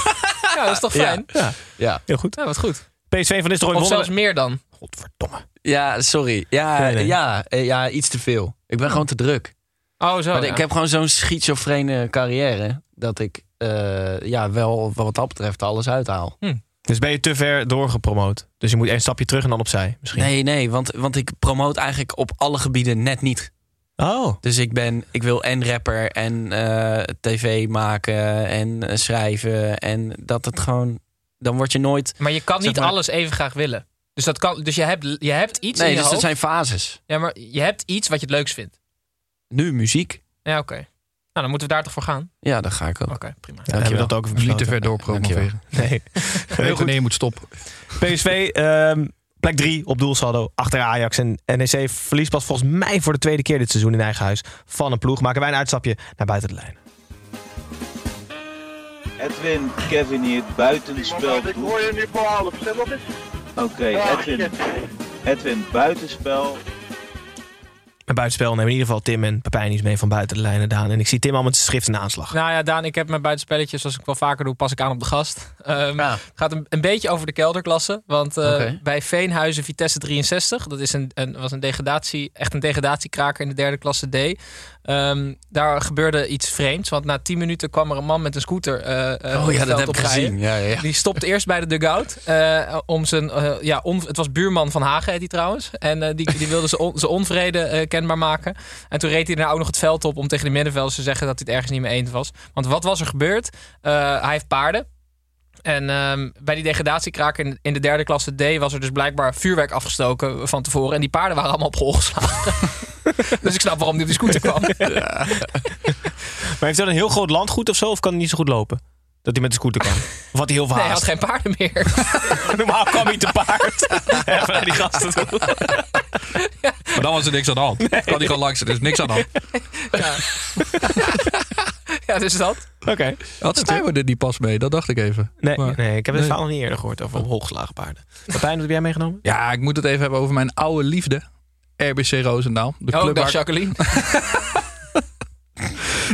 ja, dat is toch fijn? Ja, Ja. heel goed. Ja, wat goed. PSV van Nistelrooy Of zelfs meer dan. Godverdomme. Ja, sorry. Ja, Nee, nee. Ja, eh, ja, iets te veel. Ik ben gewoon te druk. Oh, zo. Maar ja. Ik heb gewoon zo'n schizofrene carrière. Dat ik eh, ja, wel wat dat betreft alles uithaal. Dus ben je te ver doorgepromoot. Dus je moet één stapje terug en dan opzij misschien. Nee, nee, want, want ik promoot eigenlijk op alle gebieden net niet. Oh. Dus ik ben, ik wil en rapper en eh, tv maken en eh, schrijven. En dat het gewoon, dan word je nooit. Maar je kan niet maar- alles even graag willen. Dus, dat kan, dus je, hebt, je hebt iets in Nee, je dus dat hoofd. zijn fases. Ja, maar je hebt iets wat je het leukst vindt. Nu muziek. Ja, oké. Nou, dan moeten we daar toch voor gaan? Ja, daar ga ik ook. Oké, prima. Ja, dan hebben we dat ook even Niet te ver doorpromoveren. Nee. Nee, Heel goed. nee, je moet stoppen. PSV, ehm, plek 3 op doelsaldo achter Ajax. En NEC verliest pas volgens mij voor de tweede keer dit seizoen in eigen huis van een ploeg. Maken wij een uitstapje naar buiten de lijn. Edwin, Kevin hier, buitenspel. Ik hoor je nu voor half? Oké, Edwin. Edwin, buitenspel. Met buitenspel nemen in ieder geval Tim en Pepijn iets mee van buiten de lijnen, Daan. En ik zie Tim al met zijn schrift in aanslag. Nou ja, Daan, ik heb mijn buitenspelletjes, zoals ik wel vaker doe, pas ik aan op de gast. Ehm, Ja. Het gaat een, een beetje over de kelderklasse. Want eh, bij Veenhuizen Vitesse 63, dat is een, een, was een degradatie, echt een degradatiekraker in de derde klasse D. Ehm, daar gebeurde iets vreemds. Want na 10 minuten kwam er een man met een scooter. eh, eh, Oh ja, dat heb ik gezien. Ja, ja, ja. Die stopte eerst bij de dugout. eh om zijn, ja, on- het was buurman van Hagen, heet hij trouwens. En die, die wilde zijn, on- onvrede kenbaar maken. En toen reed hij daarna ook nog het veld op om tegen de middenvelders te zeggen dat hij het ergens niet mee eens was. Want wat was er gebeurd? Hij heeft paarden. En ehm, bij die degradatiekraak in, de derde klasse D was er dus blijkbaar vuurwerk afgestoken van tevoren. En die paarden waren allemaal op hol geslagen. dus ik snap waarom die op die scooter kwam. Maar heeft dan een heel groot landgoed of zo? Of kan hij niet zo goed lopen? Dat hij met de scooter kan? Of had hij heel veel Nee, hij haast? had geen paarden meer. Normaal kwam hij te paard. Even naar die gasten toe. Maar dan was er niks aan de hand. Kan hij gewoon langs, er is niks aan de hand. ja. ja, dus dat. Oké. Had Stuyven er niet pas mee? Dat dacht ik even. Nee, Maar- nee, ik heb het Nee. verhaal nog niet eerder gehoord over op hooggeslagen paarden. Pepijn, wat heb jij meegenomen? Ja, ik moet het even hebben over mijn oude liefde. RBC Roosendaal. De Oh, club waar Jacqueline.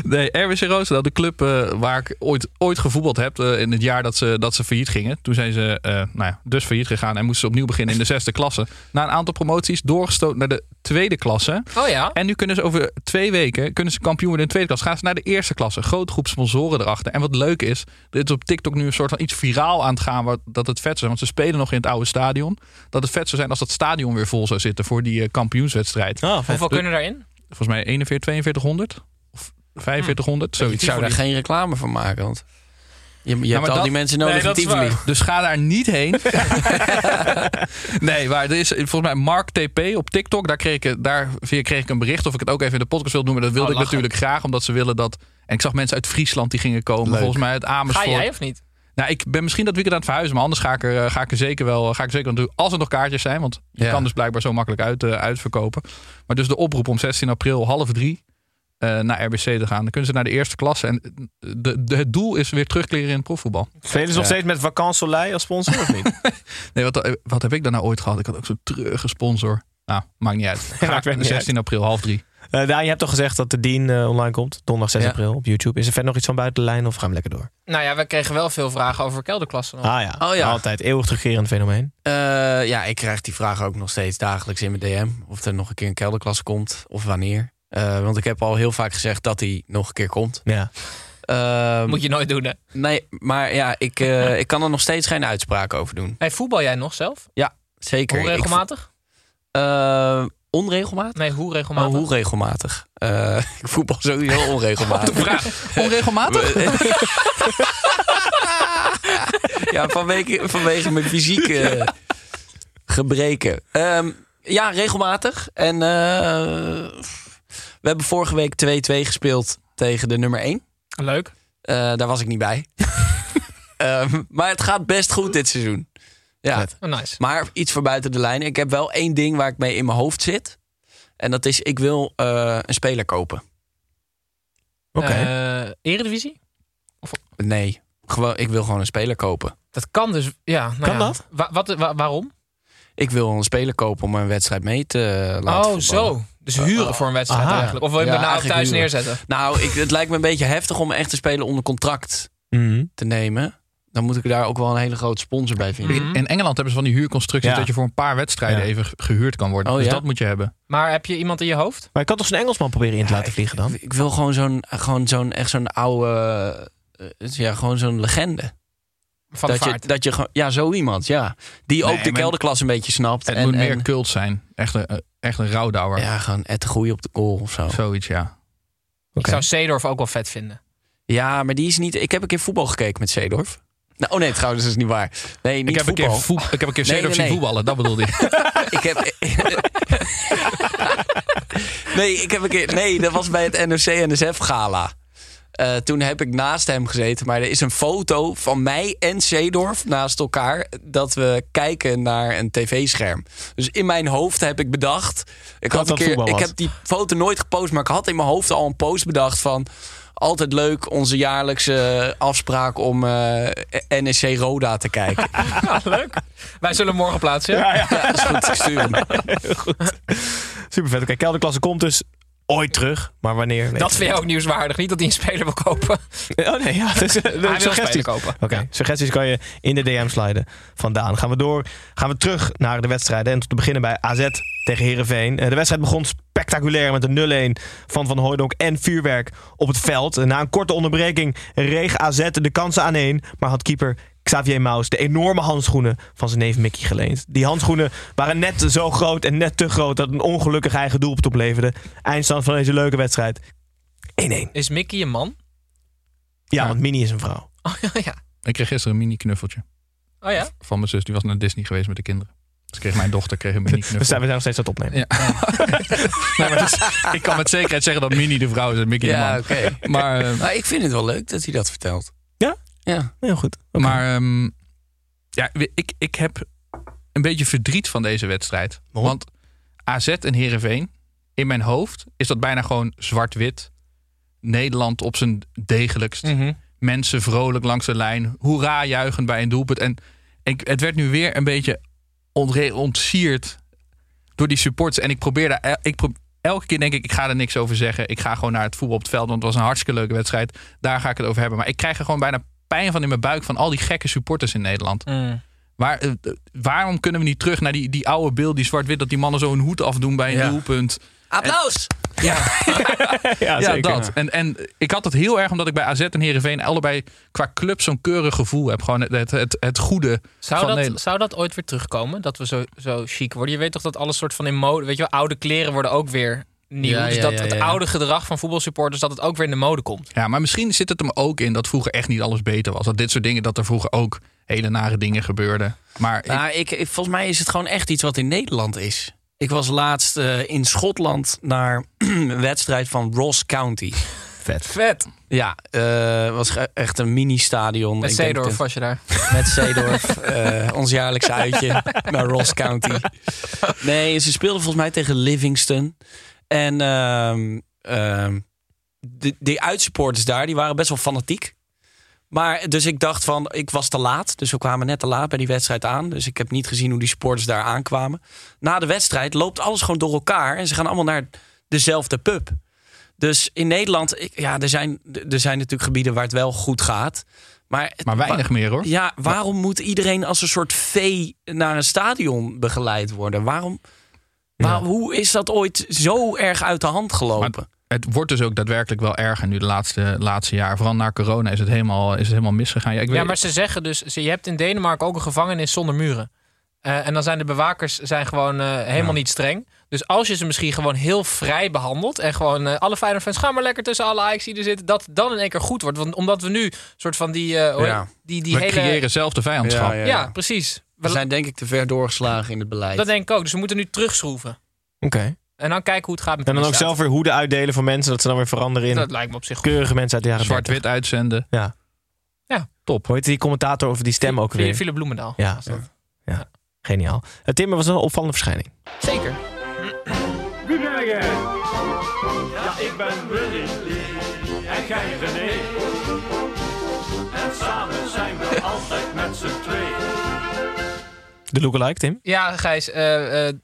Nee, RWC Roosendaal, de club eh, waar ik ooit, ooit gevoetbald heb. eh, in het jaar dat ze, dat ze failliet gingen. Toen zijn ze eh, nou ja, dus failliet gegaan en moesten ze opnieuw beginnen in de zesde klasse. Na een aantal promoties doorgestoten naar de tweede klasse. Oh ja. En nu kunnen ze over twee weken kunnen ze kampioen worden in de tweede klasse. Gaan ze naar de eerste klasse. Grote groep sponsoren erachter. En wat leuk is, er is op TikTok nu een soort van iets viraal aan het gaan. Wat, dat het vet zou zijn. Want ze spelen nog in het oude stadion. Dat het vet zou zijn als dat stadion weer vol zou zitten voor die kampioenswedstrijd. Oh, vet. Hoeveel kunnen daarin? Volgens mij 41, 4200 of 4500. Hmm. Zoiets. Ik zou daar geen reclame van maken. Want je, je hebt al dat- die mensen nodig Nee, in. Dus ga daar niet heen. nee, maar er is volgens mij Mark TP op TikTok. Daar kreeg, ik, daar via kreeg ik een bericht of ik het ook even in de podcast wil doen. Maar dat wilde Oh, ik natuurlijk graag, omdat ze willen dat. En ik zag mensen uit Friesland die gingen komen. Leuk. Volgens mij uit Ga Amersfoort. jij of niet? Nou, ik ben misschien dat weekend aan het verhuizen, maar anders ga ik er, eh, ga ik er zeker wel ga ik er zeker aan doen. Als er nog kaartjes zijn, want je Ja. kan dus blijkbaar zo makkelijk uit, eh, uitverkopen. Maar dus de oproep om 16 april half drie eh, naar RBC te gaan. Dan kunnen ze naar de eerste klasse. En de, de, het doel is weer terugkeren in het profvoetbal. Spelen ze nog Ja. steeds met Vacances Soleil als sponsor of niet? Nee, wat, wat heb ik daar nou ooit gehad? Ik had ook zo'n treurige sponsor. Nou, maakt niet uit. Ga Maakt ik niet 16 april, half drie. Daan, je hebt toch gezegd dat de Dean eh, online komt? Donderdag 6 Ja. april op YouTube. Is er verder nog iets van buiten de lijn of gaan we lekker door? Nou ja, we kregen wel veel vragen over kelderklassen. nog. Ah ja, Oh ja. altijd eeuwig terugkerend fenomeen. Eh, ja, ik krijg die vraag ook nog steeds dagelijks in mijn DM. Of er nog een keer een kelderklasse komt of wanneer. Eh, want ik heb al heel vaak gezegd dat hij nog een keer komt. Ja. Ehm, Moet je nooit doen, hè? Nee, maar ja, ik, eh, ik kan er nog steeds geen uitspraak over doen. Hey, voetbal jij nog zelf? Zeker. Hoe regelmatig? Eh, onregelmatig? Nee, hoe Oh, regelmatig? hoe regelmatig? Eh, ik voetbal sowieso onregelmatig. Vraag. Onregelmatig? ja, vanwege, vanwege mijn fysieke gebreken. Ehm, ja, regelmatig. En eh, we hebben vorige week 2-2 gespeeld tegen de nummer 1. Leuk. Eh, daar was ik niet bij. Ehm, maar het gaat best goed dit seizoen. Ja. Oh, nice. Maar iets voor buiten de lijn. Ik heb wel één ding waar ik mee in mijn hoofd zit. En dat is, ik wil eh, een speler kopen. Oké. Eh, Eredivisie? Nee, gewoon, ik wil gewoon een speler kopen. Dat kan dus. Ja, nou Kan ja. dat? Wa- wat, wa- waarom? Ik wil een speler kopen om een wedstrijd mee te eh, laten Oh, voetballen. zo. Dus huren voor een wedstrijd Aha. eigenlijk. Of wil je hem Ja, daarna ook eigenlijk thuis huren. neerzetten? Nou, ik, het lijkt me een beetje heftig om echt een speler onder contract Mhm. te nemen. Dan moet ik daar ook wel een hele grote sponsor bij vinden. In Engeland hebben ze van die huurconstructies Ja. dat je voor een paar wedstrijden Ja. even ge- gehuurd kan worden. Oh, dus ja? dat moet je hebben. Maar heb je iemand in je hoofd? Maar je kan toch zo'n Engelsman proberen in te laten vliegen dan? Ik wil gewoon zo'n, gewoon zo'n, echt zo'n oude, eh, ja, gewoon zo'n legende. Van de dat je, vaart. dat je gewoon, ja, zo iemand, ja. Die Nee, ook de kelderklas een beetje snapt. Het en, moet meer en- cult zijn. Echt een, eh, echt een rouwdouwer. ja, gewoon de Goeie op de goal of zo. Zoiets, ja. Ik zou Seedorf ook wel vet vinden. Ja, maar die is niet. Ik heb een keer voetbal gekeken met Zeedorf. Nou, oh nee, trouwens, dat is niet waar. Nee, niet Ik heb, een keer voet, ik heb een keer Nee, zien voetballen, dat bedoelde ik. ik heb. nee, ik heb een keer. Nee, dat was bij het NOC-NSF Eh, toen heb ik naast hem gezeten. Maar er is een foto van mij en Zeedorf naast elkaar. Dat we kijken naar een tv-scherm. Dus in mijn hoofd heb ik bedacht. Ik, Dat had een keer, ik heb die foto nooit gepost. Maar ik had in mijn hoofd al een post bedacht van. Altijd leuk onze jaarlijkse afspraak om eh NSC Roda te kijken. Ja, leuk. Wij zullen morgen plaatsen. Ja? Ja, dat is goed. Ik stuur hem. Super vet. Oké, kelderklasse komt dus ooit terug. Maar wanneer? Dat vind je ook nieuwswaardig. Niet dat hij een speler wil kopen. Oh nee, ja. Dus, eh, suggesties. kopen. Oké, suggesties kan je in de DM sliden vandaan. Gaan we door. Gaan we terug naar de wedstrijden. En te beginnen bij AZ tegen Herenveen. De wedstrijd begon spectaculair met een 0-1 van Van Hooijdonk en vuurwerk op het veld. Na een korte onderbreking reeg AZ de kansen aan één. Maar had keeper Xavier Maus de enorme handschoenen van zijn neef Mickey geleend. Die handschoenen waren net zo groot en net te groot dat een ongelukkig eigen doelpunt opleverde. Eindstand van deze leuke wedstrijd. 1-1. Is Mickey een man? Ja, want Minnie is een vrouw. Oh ja. ja. Ik kreeg gisteren een mini-knuffeltje Oh ja? van mijn zus. Die was naar Disney geweest met de kinderen. Dus kreeg mijn dochter kreeg een mini-knuffel. We zijn, we zijn nog steeds aan het opnemen. Ja. nee, maar dus, ik kan met zekerheid zeggen dat Minnie de vrouw is en Mickey Ja, de man. oké. Maar, eh, Maar ik vind het wel leuk dat hij dat vertelt. Ja? Ja. Heel goed. Maar ehm, ja, ik, ik heb een beetje verdriet van deze wedstrijd. Waarom? Want AZ en Heerenveen, in mijn hoofd is dat bijna gewoon zwart-wit. Nederland op zijn degelijkst. Mhm. Mensen vrolijk langs de lijn. Hoera juichend bij een doelpunt. En ik, het werd nu weer een beetje ontsierd door die supporters. En ik probeer daar... Ik pro- elke keer denk ik, ik ga er niks over zeggen. Ik ga gewoon naar het voetbal op het veld. Want het was een hartstikke leuke wedstrijd. Daar ga ik het over hebben. Maar ik krijg er gewoon bijna pijn van in mijn buik... van al die gekke supporters in Nederland. Mm. Waar, eh, waarom kunnen we niet terug naar die, die oude beeld, die zwart-wit... dat die mannen zo een hoed afdoen bij een Ja. doelpunt? Applaus! ja, Ja, zeker. dat. En, en ik had het heel erg omdat ik bij AZ en Heerenveen... allebei qua club zo'n keurig gevoel heb. Gewoon het, het, het, het goede Zou van dat, Nederland. zou dat ooit weer terugkomen? Dat we zo, zo chic worden? Je weet toch dat alles soort van in mode... Weet je wel, oude kleren worden ook weer nieuw. Ja, dus ja, dat ja, het ja. oude gedrag van voetbalsupporters... dat het ook weer in de mode komt. Ja, maar misschien zit het hem ook in dat vroeger echt niet alles beter was. Dat dit soort dingen, dat er vroeger ook hele nare dingen gebeurden. Maar ik- Nou, ik, ik- volgens mij is het gewoon echt iets wat in Nederland is. Ik was laatst eh, in Schotland naar een wedstrijd van Ross County. Vet. Vet. Ja, het was echt een mini-stadion. Met Ik denk Zeedorf was je daar. Met Zeedorf. eh, ons jaarlijkse uitje naar Ross County. Nee, ze speelden volgens mij tegen Livingston. En de, die uitsupporters daar, die waren best wel fanatiek. Maar dus ik dacht van, ik was te laat. Dus we kwamen net te laat bij die wedstrijd aan. Dus ik heb niet gezien hoe die supporters daar aankwamen. Na de wedstrijd loopt alles gewoon door elkaar. En ze gaan allemaal naar dezelfde pub. Dus in Nederland, ik- ja, er zijn, er zijn natuurlijk gebieden waar het wel goed gaat. Maar, maar weinig meer hoor. ja, waarom moet iedereen als een soort vee naar een stadion begeleid worden? Waarom? Waar- hoe is dat ooit zo erg uit de hand gelopen? Het wordt dus ook daadwerkelijk wel erger nu de laatste, laatste jaar. Vooral na corona is het helemaal, is het helemaal misgegaan. Ja, ik Ja, weet, maar ze zeggen dus... ze- Je hebt in Denemarken ook een gevangenis zonder muren. Eh, en dan zijn de bewakers zijn gewoon eh, helemaal niet streng. Dus als je ze misschien gewoon heel vrij behandelt... en gewoon eh, alle Feyenoord fans gaan maar lekker tussen alle Ajax die er zitten... dat dan in één keer goed wordt. Want omdat we nu soort van die... eh, Ja. die, die we hele... creëren zelf de vijandschap. Ja, precies. We zijn denk ik te ver doorgeslagen in het beleid. Dat denk ik ook. Dus we moeten nu terugschroeven. Oké. En dan kijken hoe het gaat met En de dan ook zelf weer hoeden uitdelen voor mensen. Dat ze dan weer veranderen in Dat lijkt me op zich goed. keurige mensen uit de jaren 30. Zwart-wit uitzenden. Ja. Ja. Top. Hoe heet die commentator over die stem ook weer? Philip Bloemendaal. Ja. was dat. ja. Geniaal. Het Timmer was een opvallende verschijning. Zeker. Wie ben jij? Ja, ik ben Willy. En jij René. De lookalike, Tim? Ja, Gijs. eh, eh,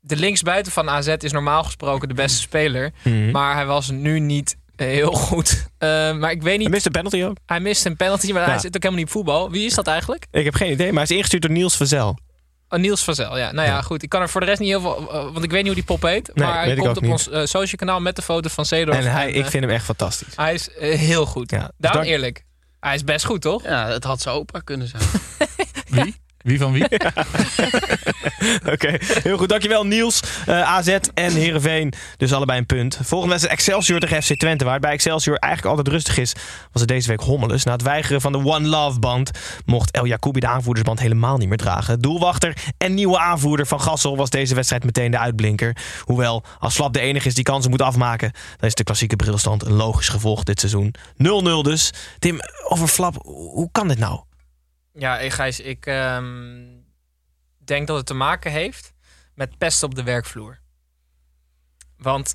de linksbuiten van AZ is normaal gesproken de beste speler. Mhm. Maar hij was nu niet heel goed. Eh, maar ik weet niet... Hij mist een penalty ook. Hij mist een penalty, maar hij zit ook helemaal niet op voetbal. Wie is dat eigenlijk? Ik heb geen idee, maar hij is ingestuurd door Niels Verzel. Oh, Niels Vazel, ja. Nou ja, goed. Ik kan er voor de rest niet heel veel... want ik weet niet hoe die pop heet. Nee, maar hij komt op niet. ons eh, social kanaal met de foto van Seedorf. En hij, ik vind hem echt fantastisch. Hij is heel goed. Ja, dus dank- eerlijk. Hij is best goed, toch? Ja, het had zijn opa kunnen zijn. Wie? Wie van wie? Oké, heel goed. Dankjewel Niels. Eh, AZ en Heerenveen, dus allebei een punt. Volgende wedstrijd Excelsior tegen FC Twente. Waar bij Excelsior eigenlijk altijd rustig is, was het deze week hommeles. Na het weigeren van de One Love band mocht El Jacoubi de aanvoerdersband helemaal niet meer dragen. Doelwachter en nieuwe aanvoerder van Gassel was deze wedstrijd meteen de uitblinker. Hoewel, als Flap de enige is die kansen moet afmaken, dan is de klassieke brilstand een logisch gevolg dit seizoen. 0-0 dus. Tim, over Flap, hoe kan dit nou? Ja, Gijs, ik ehm, denk dat het te maken heeft met pest op de werkvloer. Want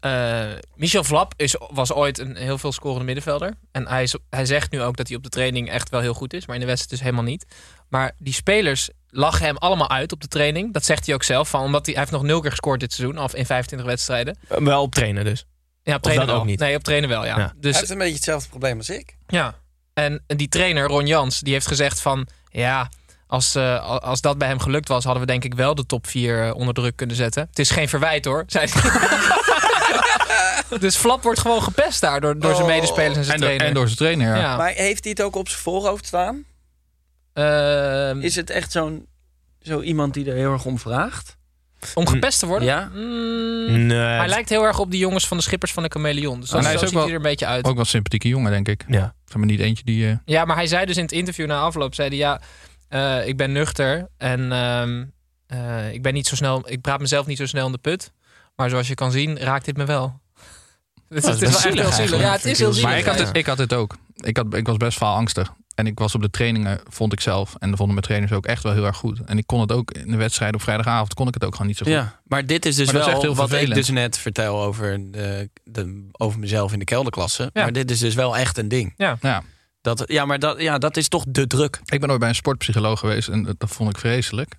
eh, Michel Vlap is, was ooit een heel veel scorende middenvelder. En hij, is- hij zegt nu ook dat hij op de training echt wel heel goed is. Maar in de wedstrijd dus helemaal niet. Maar die spelers lachen hem allemaal uit op de training. Dat zegt hij ook zelf. Van, omdat hij, hij heeft nog nul keer gescoord dit seizoen. Of in 25 wedstrijden. Eh, Wel op trainen dus. Ja, op trainen ook niet? Nee, op trainen wel, ja. Ja. Hij Dus heeft een beetje hetzelfde probleem als ik. ja, en die trainer Ron Jans, die heeft gezegd van... ja, als, eh, als dat bij hem gelukt was... hadden we denk ik wel de top 4 onder druk kunnen zetten. Het is geen verwijt hoor, zei hij. dus Flap wordt gewoon gepest daar door, door zijn Oh. medespelers en zijn En door, trainer. en door zijn trainer, ja. Ja. Maar heeft hij het ook op zijn voorhoofd staan? Ehm, Is het echt zo'n zo iemand die er heel erg om vraagt? Om gepest te worden? Ja. Mm, Nee. Hij lijkt heel erg op die jongens van de schippers van de Chameleon. Dus dat hij zo is ook ziet wel- hij er een beetje uit. Ook wel een sympathieke jongen, denk ik. Ja. Zeg maar niet eentje die... eh, Ja, maar hij zei dus in het interview na afloop, zei hij ja, eh, ik ben nuchter en ehm, eh, ik ben niet zo snel, ik praat mezelf niet zo snel in de put, maar zoals je kan zien raakt dit me wel. Het, dat is is wel echt heel zielig. Ja, het is heel zielig. Maar ik had, het, ik had het ook. Ik, had, ik was best wel angstig. En ik was op de trainingen, vond ik zelf. En dat vonden mijn trainers ook echt wel heel erg goed. En ik kon het ook in de wedstrijd op vrijdagavond, kon ik het ook gewoon niet zo goed. Ja, maar dit is dus is wel echt heel wat ik vervelend. dus net vertel over, de, de, over mezelf in de kelderklasse. Ja. Maar dit is dus wel echt een ding. Ja. Dat, ja, maar dat, ja, dat is toch de druk. Ik ben ooit bij een sportpsycholoog geweest en dat, vond ik vreselijk.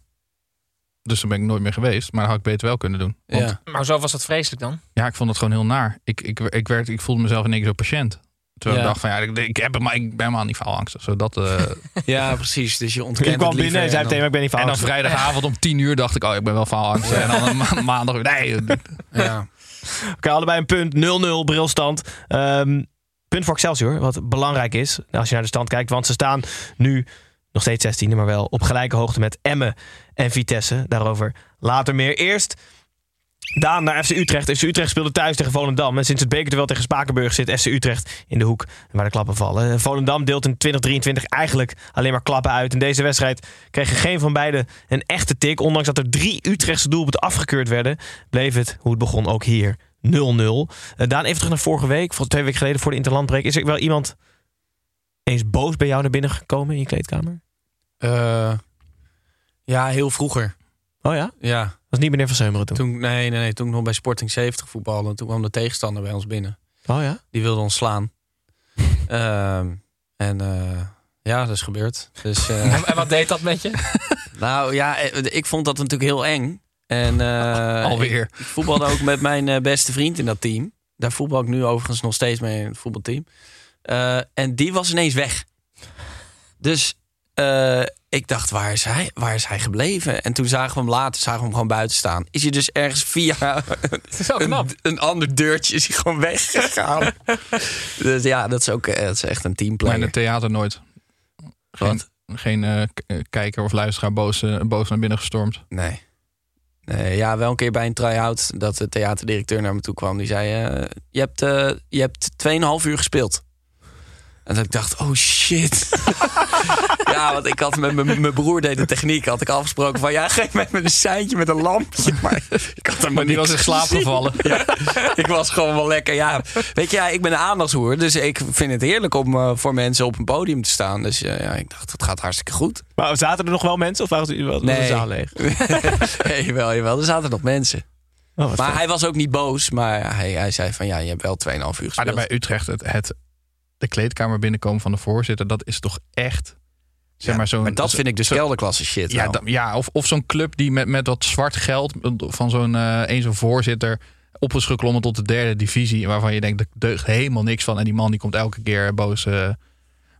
Dus dan ben ik nooit meer geweest. Maar dat had ik beter wel kunnen doen. Want ja, Ja. Maar zo was dat vreselijk dan? ik vond het gewoon heel naar. Ik, ik, ik, werd, ik voelde mezelf in één keer zo patiënt. Terwijl Ja. ik dacht van ja, ik, ik, heb, het, maar ik ben helemaal niet faalangstig. Zodat, eh, ja, precies. Dus je ontkent Je kwam binnen en zei meteen, maar ik ben niet van en dan vrijdagavond om tien uur dacht ik, oh ik ben wel faalangstig. En dan ma- maandag weer, nee. Ja. Oké, allebei een punt. 0-0 brilstand. Ehm, punt voor Excelsior, wat belangrijk is als je naar de stand kijkt. Want ze staan nu nog steeds 16e, maar wel op gelijke hoogte met Emmen en Vitesse. Daarover later meer. Eerst Daan naar FC Utrecht. FC Utrecht speelde thuis tegen Volendam. En sinds het bekerduel tegen Spakenburg zit FC Utrecht in de hoek waar de klappen vallen. Volendam deelt in 2023 eigenlijk alleen maar klappen uit. In deze wedstrijd kregen geen van beiden een echte tik. Ondanks dat er drie Utrechtse doelpunten afgekeurd werden, bleef het, hoe het begon, ook hier 0-0. Eh, Daan, even terug naar vorige week, voor twee weken geleden voor de Interlandbreek. Is er wel iemand eens boos bij jou naar binnen gekomen in je kleedkamer? Eh, ja, heel vroeger. Oh ja? Ja. Was niet meneer Van Seumeren toen? Toen, nee, nee, nee, toen ik nog bij Sporting 70 voetbalde. Toen kwam de tegenstander bij ons binnen. Oh ja? Die wilde ons slaan. Ehm, en eh, ja, dat is gebeurd. Dus, eh, En, en wat deed dat met je? nou ja, eh, ik vond dat natuurlijk heel eng. En, Alweer. Ik, ik voetbalde ook met mijn beste vriend in dat team. Daar voetbal ik nu overigens nog steeds mee in het voetbalteam. En die was ineens weg. Dus eh, ik dacht, waar is, hij, waar is hij gebleven? En toen zagen we hem later, zagen we hem gewoon buiten staan. Is hij dus ergens via een, een ander deurtje is hij gewoon weggegaan. dus ja, dat is ook eh, dat is echt een Maar in teamplayer. het theater nooit. Geen, geen eh, kijker of luisteraar boos, boos naar binnen gestormd. Nee. nee. Ja, wel een keer bij een try-out dat de theaterdirecteur naar me toe kwam. Die zei, je hebt, je hebt 2,5 uur gespeeld. En dat ik dacht, oh shit. ja, want ik had met mijn- mijn broer deed de techniek. Had ik afgesproken van, ja, geef mij een seintje met een lampje. Maar ik had hem Maar die was in slaap gevallen. Ja, ik was gewoon wel lekker. Ja, weet je, ja, ik ben een aandachtshoer. Dus ik vind het heerlijk om eh, voor mensen op een podium te staan. Dus eh, ja, ik dacht, het gaat hartstikke goed. Maar zaten er nog wel mensen of was was de Nee. zaal leeg? nee, jawel, jawel. Er zaten nog mensen. Oh, Maar vet. hij was ook niet boos. Maar hij, hij zei van, ja, je hebt wel 2,5 uur Maar gespeeld. dan bij Utrecht, het, het, de kleedkamer binnenkomen van de voorzitter, dat is toch echt Zeg maar zo'n, maar dat vind ik dus kelderklasse shit. Ja, wel. da- ja of, of zo'n club die met, met wat zwart geld van zo'n eh een zo'n voorzitter op is geklommen tot de derde divisie. Waarvan je denkt, er deugt helemaal niks van. En die man die komt elke keer boos, eh,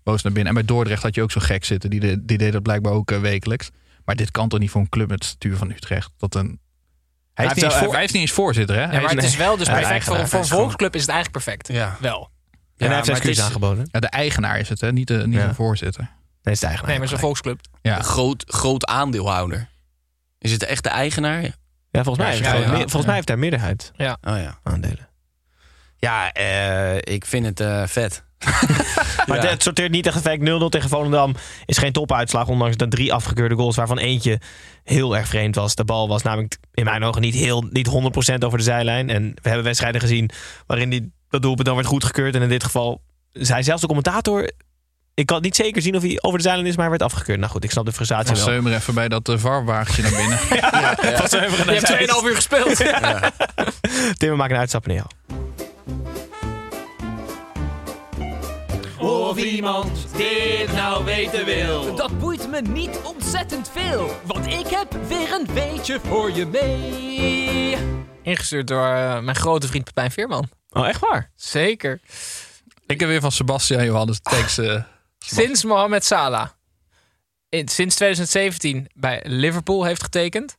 boos naar binnen. En bij Dordrecht had je ook zo gek zitten. Die, de, die deed dat blijkbaar ook eh, wekelijks. Maar dit kan toch niet voor een club met het stuur van Utrecht. Dat een... Hij, heeft is niet eens wel- voor, hij is niet eens voorzitter, hè? Ja, Hij maar het is wel dus perfect voor, Hij een volksclub is het eigenlijk perfect. Ja. Wel. En hij heeft excuus aangeboden. Ja, de eigenaar is het, hè? Niet de, niet Ja. de voorzitter. Nee, is de eigenaar. Nee, maar het is een volksclub. Ja. Een groot, groot aandeelhouder. Is het echt de eigenaar? Ja, volgens mij, heeft, ja, hij, volgens mij heeft hij meerderheid Ja. Oh ja. aandelen. Ja, eh, ik vind het eh, vet. Maar Ja. het sorteert niet echt effect. 0-0 tegen Volendam is geen topuitslag. Ondanks de drie afgekeurde goals, waarvan eentje heel erg vreemd was. De bal was namelijk in mijn ogen niet, heel, niet 100% over de zijlijn. En we hebben wedstrijden gezien waarin die, dat doelpunt dan werd goedgekeurd. En in dit geval zei zelfs de commentator... Ik kan niet zeker zien of hij over de zijlijn is, maar hij werd afgekeurd. Nou goed, ik snap de frustratie Van wel. Seumer even bij dat uh, varwagentje naar binnen. Van Seumer Je naar hebt Zeist. 2,5 uur gespeeld. Tim, we maken een uitstapje naar jou. Of iemand dit nou weten wil. Dat boeit me niet ontzettend veel, want ik heb weer een weetje voor je mee. Ingestuurd door eh, mijn grote vriend Pepijn Veerman. Oh, echt waar? Zeker. Ik heb weer van Sebastian Johannes tekst. eh, Sinds Mohamed Salah in, sinds 2017 bij Liverpool heeft getekend,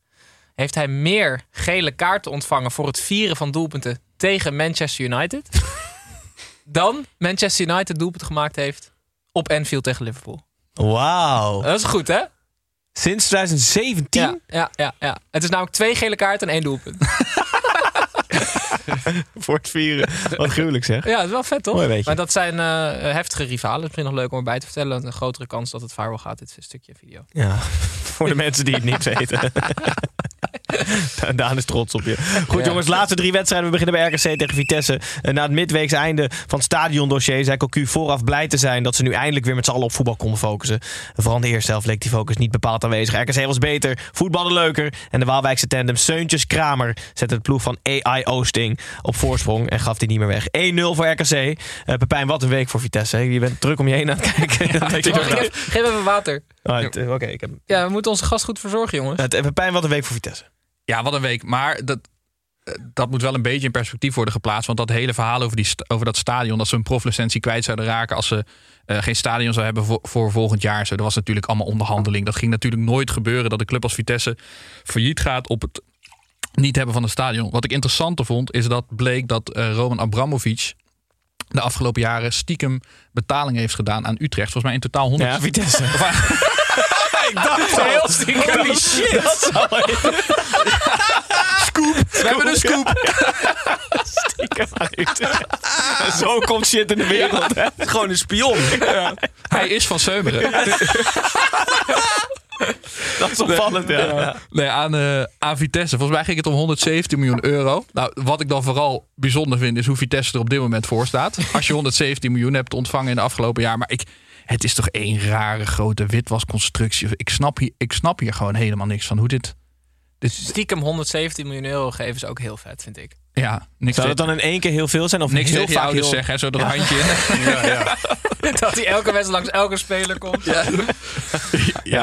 heeft hij meer gele kaarten ontvangen voor het vieren van doelpunten tegen Manchester United dan Manchester United doelpunten gemaakt heeft op Anfield tegen Liverpool. Wauw. Dat is goed, hè? Sinds 2017? Ja, ja, ja, ja. Het is namelijk twee gele kaarten en één doelpunt. Voor het vieren. Wat gruwelijk zeg. Ja, dat is wel vet, toch? Mooi. Maar dat zijn eh, heftige rivalen. Misschien nog leuk om erbij te vertellen. Een grotere kans dat het viral gaat, dit stukje video. Ja, voor de mensen die het niet weten. Daan is trots op je. Goed Ja. jongens, laatste drie wedstrijden. We beginnen bij RKC tegen Vitesse. En na het midweekse einde van het stadiondossier zei Cocu vooraf blij te zijn dat ze nu eindelijk weer met z'n allen op voetbal konden focussen. En vooral in de eerste helft leek die focus niet bepaald aanwezig. RKC was beter, voetbalde leuker. En de Waalwijkse tandem Seuntjes Kramer zette het ploeg van AI Oosting op voorsprong en gaf die niet meer weg. 1-0 voor RKC. Eh Pepijn, wat een week voor Vitesse. hè? Je bent druk om je heen aan het kijken. Dat Geef even water. Eh, Oké, ik heb... Ja, we moeten onze gast goed verzorgen, jongens. Het, eh, Pepijn, wat een week voor Vitesse. Ja, wat een week. Maar dat, eh, dat moet wel een beetje in perspectief worden geplaatst. Want dat hele verhaal over, die, over dat stadion, dat ze een proflicentie kwijt zouden raken als ze eh, geen stadion zouden hebben voor, voor volgend jaar. Zo, dat was natuurlijk allemaal onderhandeling. Dat ging natuurlijk nooit gebeuren dat een club als Vitesse failliet gaat op het niet hebben van een stadion. Wat ik interessanter vond, is dat bleek dat eh, Roman Abramovic de afgelopen jaren stiekem betaling heeft gedaan aan Utrecht. Volgens mij in totaal 100. Ja, Vitesse. ik dacht heel stiekem. Holy shit. Scoop. We hebben een scoop. Stiekem uit. Zo komt shit in de wereld. Hè? Gewoon een spion. Hij is van Seumeren. Dat is opvallend, ja. ja. Nee, aan, eh, aan Vitesse. Volgens mij ging het om 117 miljoen euro. Nou, wat ik dan vooral bijzonder vind, is hoe Vitesse er op dit moment voor staat. Als je 117 miljoen hebt ontvangen in de afgelopen jaar. Maar ik, het is toch één rare grote witwasconstructie. Ik snap, hier, ik snap hier gewoon helemaal niks van hoe dit. dit Stiekem 117 miljoen euro geven is ook heel vet, vind ik. ja, niks, Zou dat dan in één keer heel veel zijn? Of niks heel vaak ouders heel... zeggen, zo dat handje in. dat hij elke wedstrijd langs elke speler komt. Ja,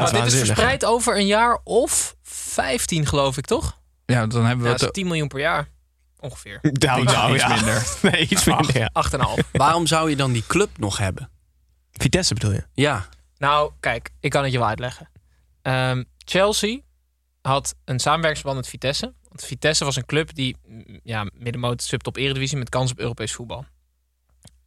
maar dat dit is verspreid over een jaar of 15, geloof ik, toch? Ja, dan hebben we Ja, dat is 10 miljoen per jaar. Ongeveer. Nou, nou, iets ja. minder. Nee, iets minder, ja. 8,5. Waarom zou je dan die club nog hebben? Vitesse bedoel je? Ja. Nou, kijk, ik kan het je wel uitleggen. Ehm, Chelsea had een samenwerkingsverband met Vitesse. Want Vitesse was een club die mm, ja, middenmoot subtop eredivisie met kans op Europees voetbal.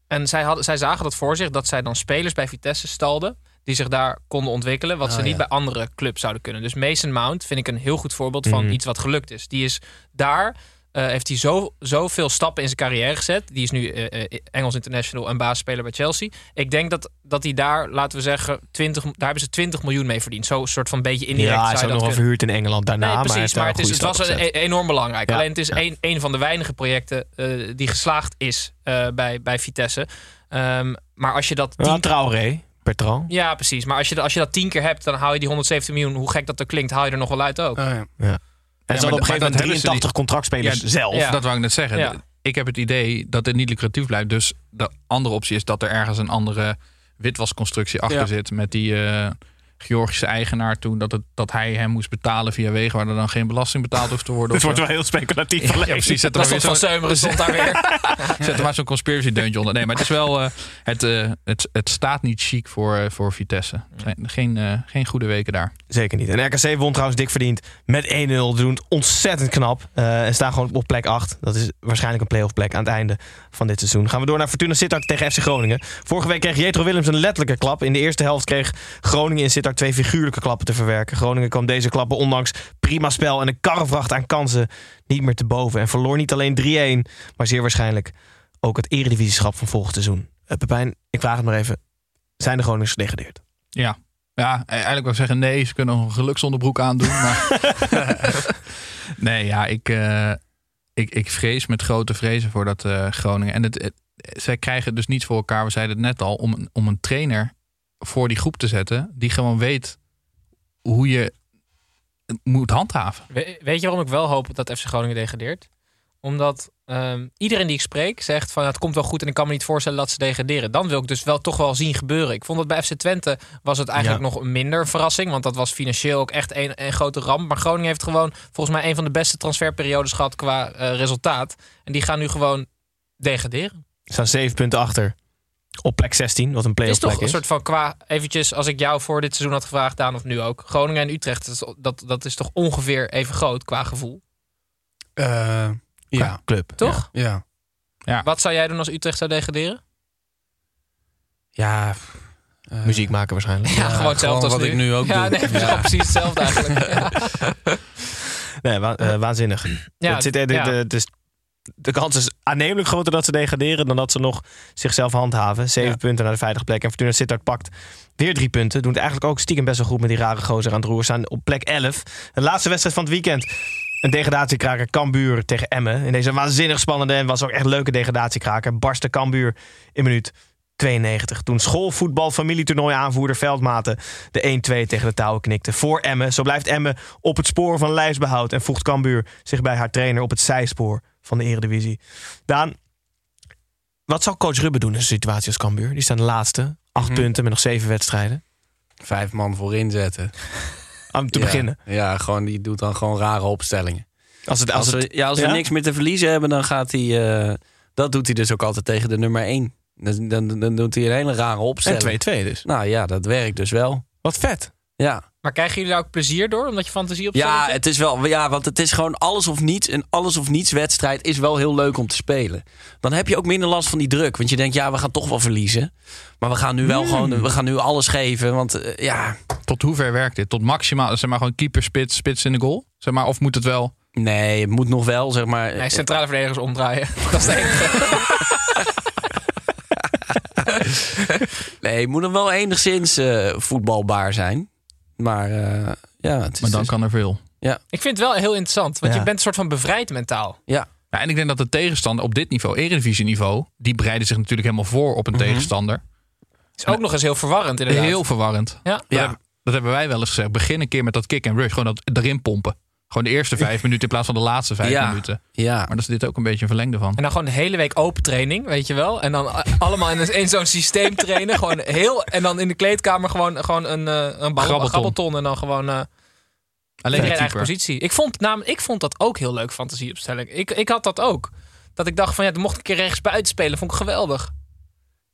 En zij, hadden, zij zagen dat voor zich dat zij dan spelers bij Vitesse stalden die zich daar konden ontwikkelen, wat Oh, ze niet ja. bij andere clubs zouden kunnen. Dus Mason Mount vind ik een heel goed voorbeeld van Mhm. iets wat gelukt is. Die is daar, eh, heeft hij zo, zoveel stappen in zijn carrière gezet. Die is nu eh, eh, Engels international en basisspeler bij Chelsea. Ik denk dat, dat hij daar, laten we zeggen, 20, daar hebben ze 20 miljoen mee verdiend. Zo soort van beetje indirect Ja, hij zou is ook nog kunnen- verhuurd in Engeland daarna. Nee, precies. Maar, het, is, het was een, e- enorm belangrijk. Ja, Alleen het is ja. een, een van de weinige projecten eh, die geslaagd is eh, bij, bij Vitesse. Ehm, maar als je dat Ja, tien, Traoré, Bertrand. ja, precies. Maar als je, als je dat tien keer hebt, dan haal je die 117 miljoen, hoe gek dat er klinkt, haal je er nog wel uit ook. Oh, ja. En ze hadden op een gegeven moment hebben ze 83 die- contractspelers Ja, zelf. Ja. Dat wou ik net zeggen. Ja. Ik heb het idee dat het niet lucratief blijft. Dus de andere optie is dat er ergens een andere witwasconstructie achter Ja. zit. Met die, eh, Georgische eigenaar toen dat, het, dat hij hem moest betalen via wegen waar er dan geen belasting betaald hoeft te worden. Het wordt zo. wel heel speculatief. Ja, alleen. precies. Zet er Dat maar stond van weer Seumeren, stond daar weer. Zet er maar zo'n conspiracy deuntje onder. Nee, maar het is wel. eh, het, eh, het, het staat niet chic voor, eh, voor Vitesse. Zijn Geen, eh, geen goede weken daar. Zeker niet. En RKC won trouwens dik verdiend met 1-0. Doen ontzettend knap. Eh, en staan gewoon op plek 8. Dat is waarschijnlijk een playoff plek aan het einde van dit seizoen. Gaan we door naar Fortuna Sittard tegen FC Groningen. Vorige week kreeg Jetro Willems een letterlijke klap. In de eerste helft kreeg Groningen in Sittard twee figuurlijke klappen te verwerken. Groningen kwam deze klappen ondanks prima spel en een karrevracht aan kansen niet meer te boven. En verloor niet alleen 3-1, maar zeer waarschijnlijk ook het eredivisieschap van volgend seizoen. Uh, Pepijn, ik vraag het maar even. Zijn de Groningers gedegradeerd? Ja. Ja, eigenlijk wil ik zeggen nee. Ze kunnen nog een geluksonderbroek aandoen. Maar nee, ja, ik, eh, ik, ik vrees met grote vrezen voor dat eh, Groningen. En het, het- zij krijgen dus niet voor elkaar, we zeiden het net al, om, om een trainer voor die groep te zetten. Die gewoon weet hoe je moet handhaven. We- weet je waarom ik wel hoop dat FC Groningen degradeert? Omdat ehm, iedereen die ik spreek zegt van "Nou, het komt wel goed en ik kan me niet voorstellen dat ze degraderen. Dan wil ik dus wel toch wel zien gebeuren. Ik vond dat bij FC Twente was het eigenlijk Ja. nog een minder verrassing. Want dat was financieel ook echt een, een grote ramp. Maar Groningen heeft gewoon volgens mij een van de beste transferperiodes gehad qua eh, resultaat. En die gaan nu gewoon degraderen. Ze staan zeven punten achter op plek 16, wat een Het is playoff toch plek een is. soort van qua eventjes als ik jou voor dit seizoen had gevraagd, Daan of nu ook. Groningen en Utrecht, dat is, dat, dat is toch ongeveer even groot qua gevoel. Eh, ja. Club. Toch? Ja. Ja. Wat zou jij doen als Utrecht zou degraderen? Ja. eh, Muziek maken waarschijnlijk. Ja, gewoon hetzelfde als wat nu. ik nu ook ja, doe. Nee, het is Ja. precies hetzelfde eigenlijk. Ja. Nee, wa- eh, waanzinnig. Ja, het zit, de, de, de, de, kans is aannemelijk groter dat ze degraderen dan dat ze nog zichzelf handhaven. Zeven Ja. punten naar de veilige plek. En Fortuna Sittard pakt weer drie punten. Doen het eigenlijk ook stiekem best wel goed met die rare gozer aan het roer. Staan op plek 11. De laatste wedstrijd van het weekend. Een degradatiekraker Cambuur tegen Emmen. In deze waanzinnig spannende en was ook echt leuke degradatiekraker. Barstte Cambuur in minuut 92. Toen schoolvoetbal familietoernooi aanvoerder Veldmaten de 1-2 tegen de touwen knikte. Voor Emmen. Zo blijft Emmen op het spoor van lijfsbehoud. En voegt Cambuur zich bij haar trainer op het zijspoor van de eredivisie. Daan, wat zal coach Rubbe doen in een situatie als Cambuur? Die staan de laatste. Acht Mhm. punten met nog zeven wedstrijden. Vijf man voorin zetten. Om te Ja. beginnen. Ja, gewoon, die doet dan gewoon rare opstellingen. Als, het, Als, als, het, we, ja, als we ja? niks meer te verliezen hebben, dan gaat hij... eh, dat doet hij dus ook altijd tegen de nummer 1. Dan, dan, dan doet hij een hele rare opstelling. en 2-2 dus. Nou ja, dat werkt dus wel. Wat vet. Ja. Maar krijgen jullie daar ook plezier door, omdat je fantasie op Ja, het is wel, ja, want het is gewoon alles of niets. Een alles of niets wedstrijd is wel heel leuk om te spelen. Dan heb je ook minder last van die druk. Want je denkt, ja, we gaan toch wel verliezen. Maar we gaan nu wel gewoon, we gaan nu alles geven. Want eh, ja, Tot hoever werkt dit? Tot maximaal, zeg maar gewoon keeper, spits, spits in de goal? Zeg maar, of moet het wel... nee, het moet nog wel, zeg maar. Nee, centrale verdedigers omdraaien. Dat is. Nee, het moet nog wel enigszins eh, voetbalbaar zijn. Maar eh, ja, het is Maar dan dus- kan er veel. Ik vind het wel heel interessant, want Ja. je bent een soort van bevrijd mentaal. ja. Ja, en ik denk dat de tegenstander op dit niveau, eredivisieniveau, die bereiden zich natuurlijk helemaal voor op een Mhm. tegenstander. is ook nog eens heel verwarrend inderdaad. Heel verwarrend. Ja. Dat, Ja. heb- dat hebben wij wel eens gezegd. Begin een keer met dat kick and rush. Gewoon dat erin pompen. Gewoon de eerste vijf minuten in plaats van de laatste vijf Ja. minuten. ja. Maar dat is dit ook een beetje een verlengde van. En dan gewoon de hele week open training, weet je wel. En dan a- allemaal in, in zo'n systeem trainen. Gewoon heel, en dan in de kleedkamer gewoon, gewoon een, eh, een, Grabbelton. En dan gewoon eh Alleen de eigen positie. Ik vond, namelijk, ik vond dat ook heel leuk, fantasieopstelling. Ik, ik had dat ook. Dat ik dacht van ja, dan mocht ik een keer rechts buiten spelen. Vond ik geweldig.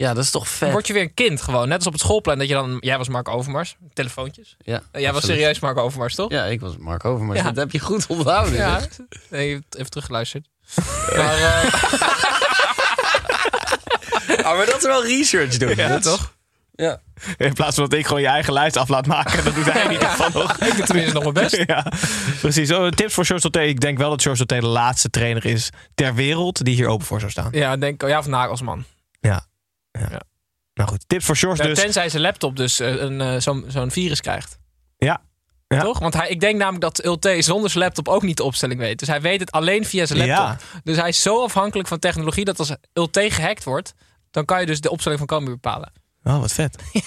Ja, dat is toch Dan vet. word je weer een kind gewoon. Net als op het schoolplein dat je dan... Jij was Mark Overmars. Telefoontjes. Ja, Eh, Jij was serieus Mark Overmars, toch? Ja, ik was Mark Overmars. Ja. Dat heb je goed onthouden. Ja. zeg. Nee, je hebt even teruggeluisterd. Maar, Ah, maar dat is wel research doen. Ja, Dat toch? Ja. In plaats van dat ik gewoon je eigen lijst af laat maken. Dat doet hij niet van nog. ik doe tenminste nog mijn best. Ja, precies. Oh, tips voor George Sauté. Ik denk wel dat George Sauté de laatste trainer is ter wereld die hier open voor zou staan. Ja, denk, ja, of Nagelsman. Nou goed, tips voor Ja, dus. Tenzij zijn laptop dus eh, een, eh, zo'n zo'n virus krijgt. Ja. Ja. Toch? Want hij, ik denk namelijk dat Ulte zonder zijn laptop ook niet de opstelling weet. Dus hij weet het alleen via zijn laptop. Ja. Dus hij is zo afhankelijk van technologie dat als Ulte gehackt wordt, dan kan je dus de opstelling van Cambuur bepalen. Oh, wat vet.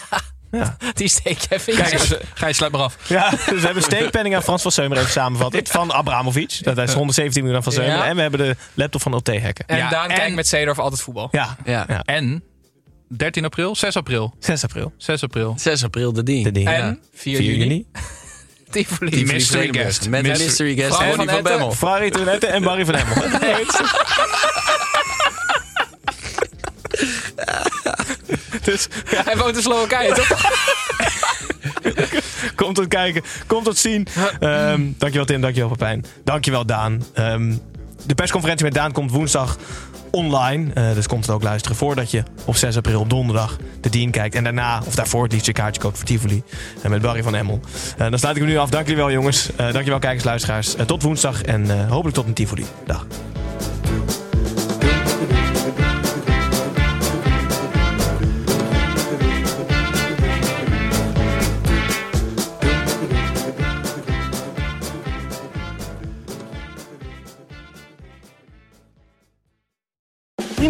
Die steek je even in. Kijk, eens, ga je sluit maar af. Ja, dus we hebben steekpenning aan Frans van Seumer even samengevat. Van Abramovic. Dat is 117 miljoen van Seumer. Ja. En we hebben de laptop van LT hacken. En Ja, Daan en- kijkt met Seedorf altijd voetbal. Ja, Ja. Ja. En 13 april? 6 april. 6 april. 6 april. 6 april de dien. De dien. En 4 juni. Tivoli. Tivoli mystery guest. Met Mystery- mystery guest Vrouw van. Bemmel. Ferrari en Barry van Hemmel. dus ja, Hij woont in Slowakije, toch? komt het kijken, komt het zien. Ehm, dankjewel Tim, dankjewel Pepijn. Dankjewel Daan. Ehm, de persconferentie met Daan komt woensdag online. Eh, dus komt het ook luisteren voordat je op 6 april op donderdag de Dien kijkt. En daarna, of daarvoor, het liefst je kaartje koopt voor Tivoli. En met Barry van Emmel. Eh, dan sluit ik hem nu af. Dank jullie wel jongens. Dankjewel kijkers, luisteraars. Tot woensdag en hopelijk tot een Tivoli. Dag.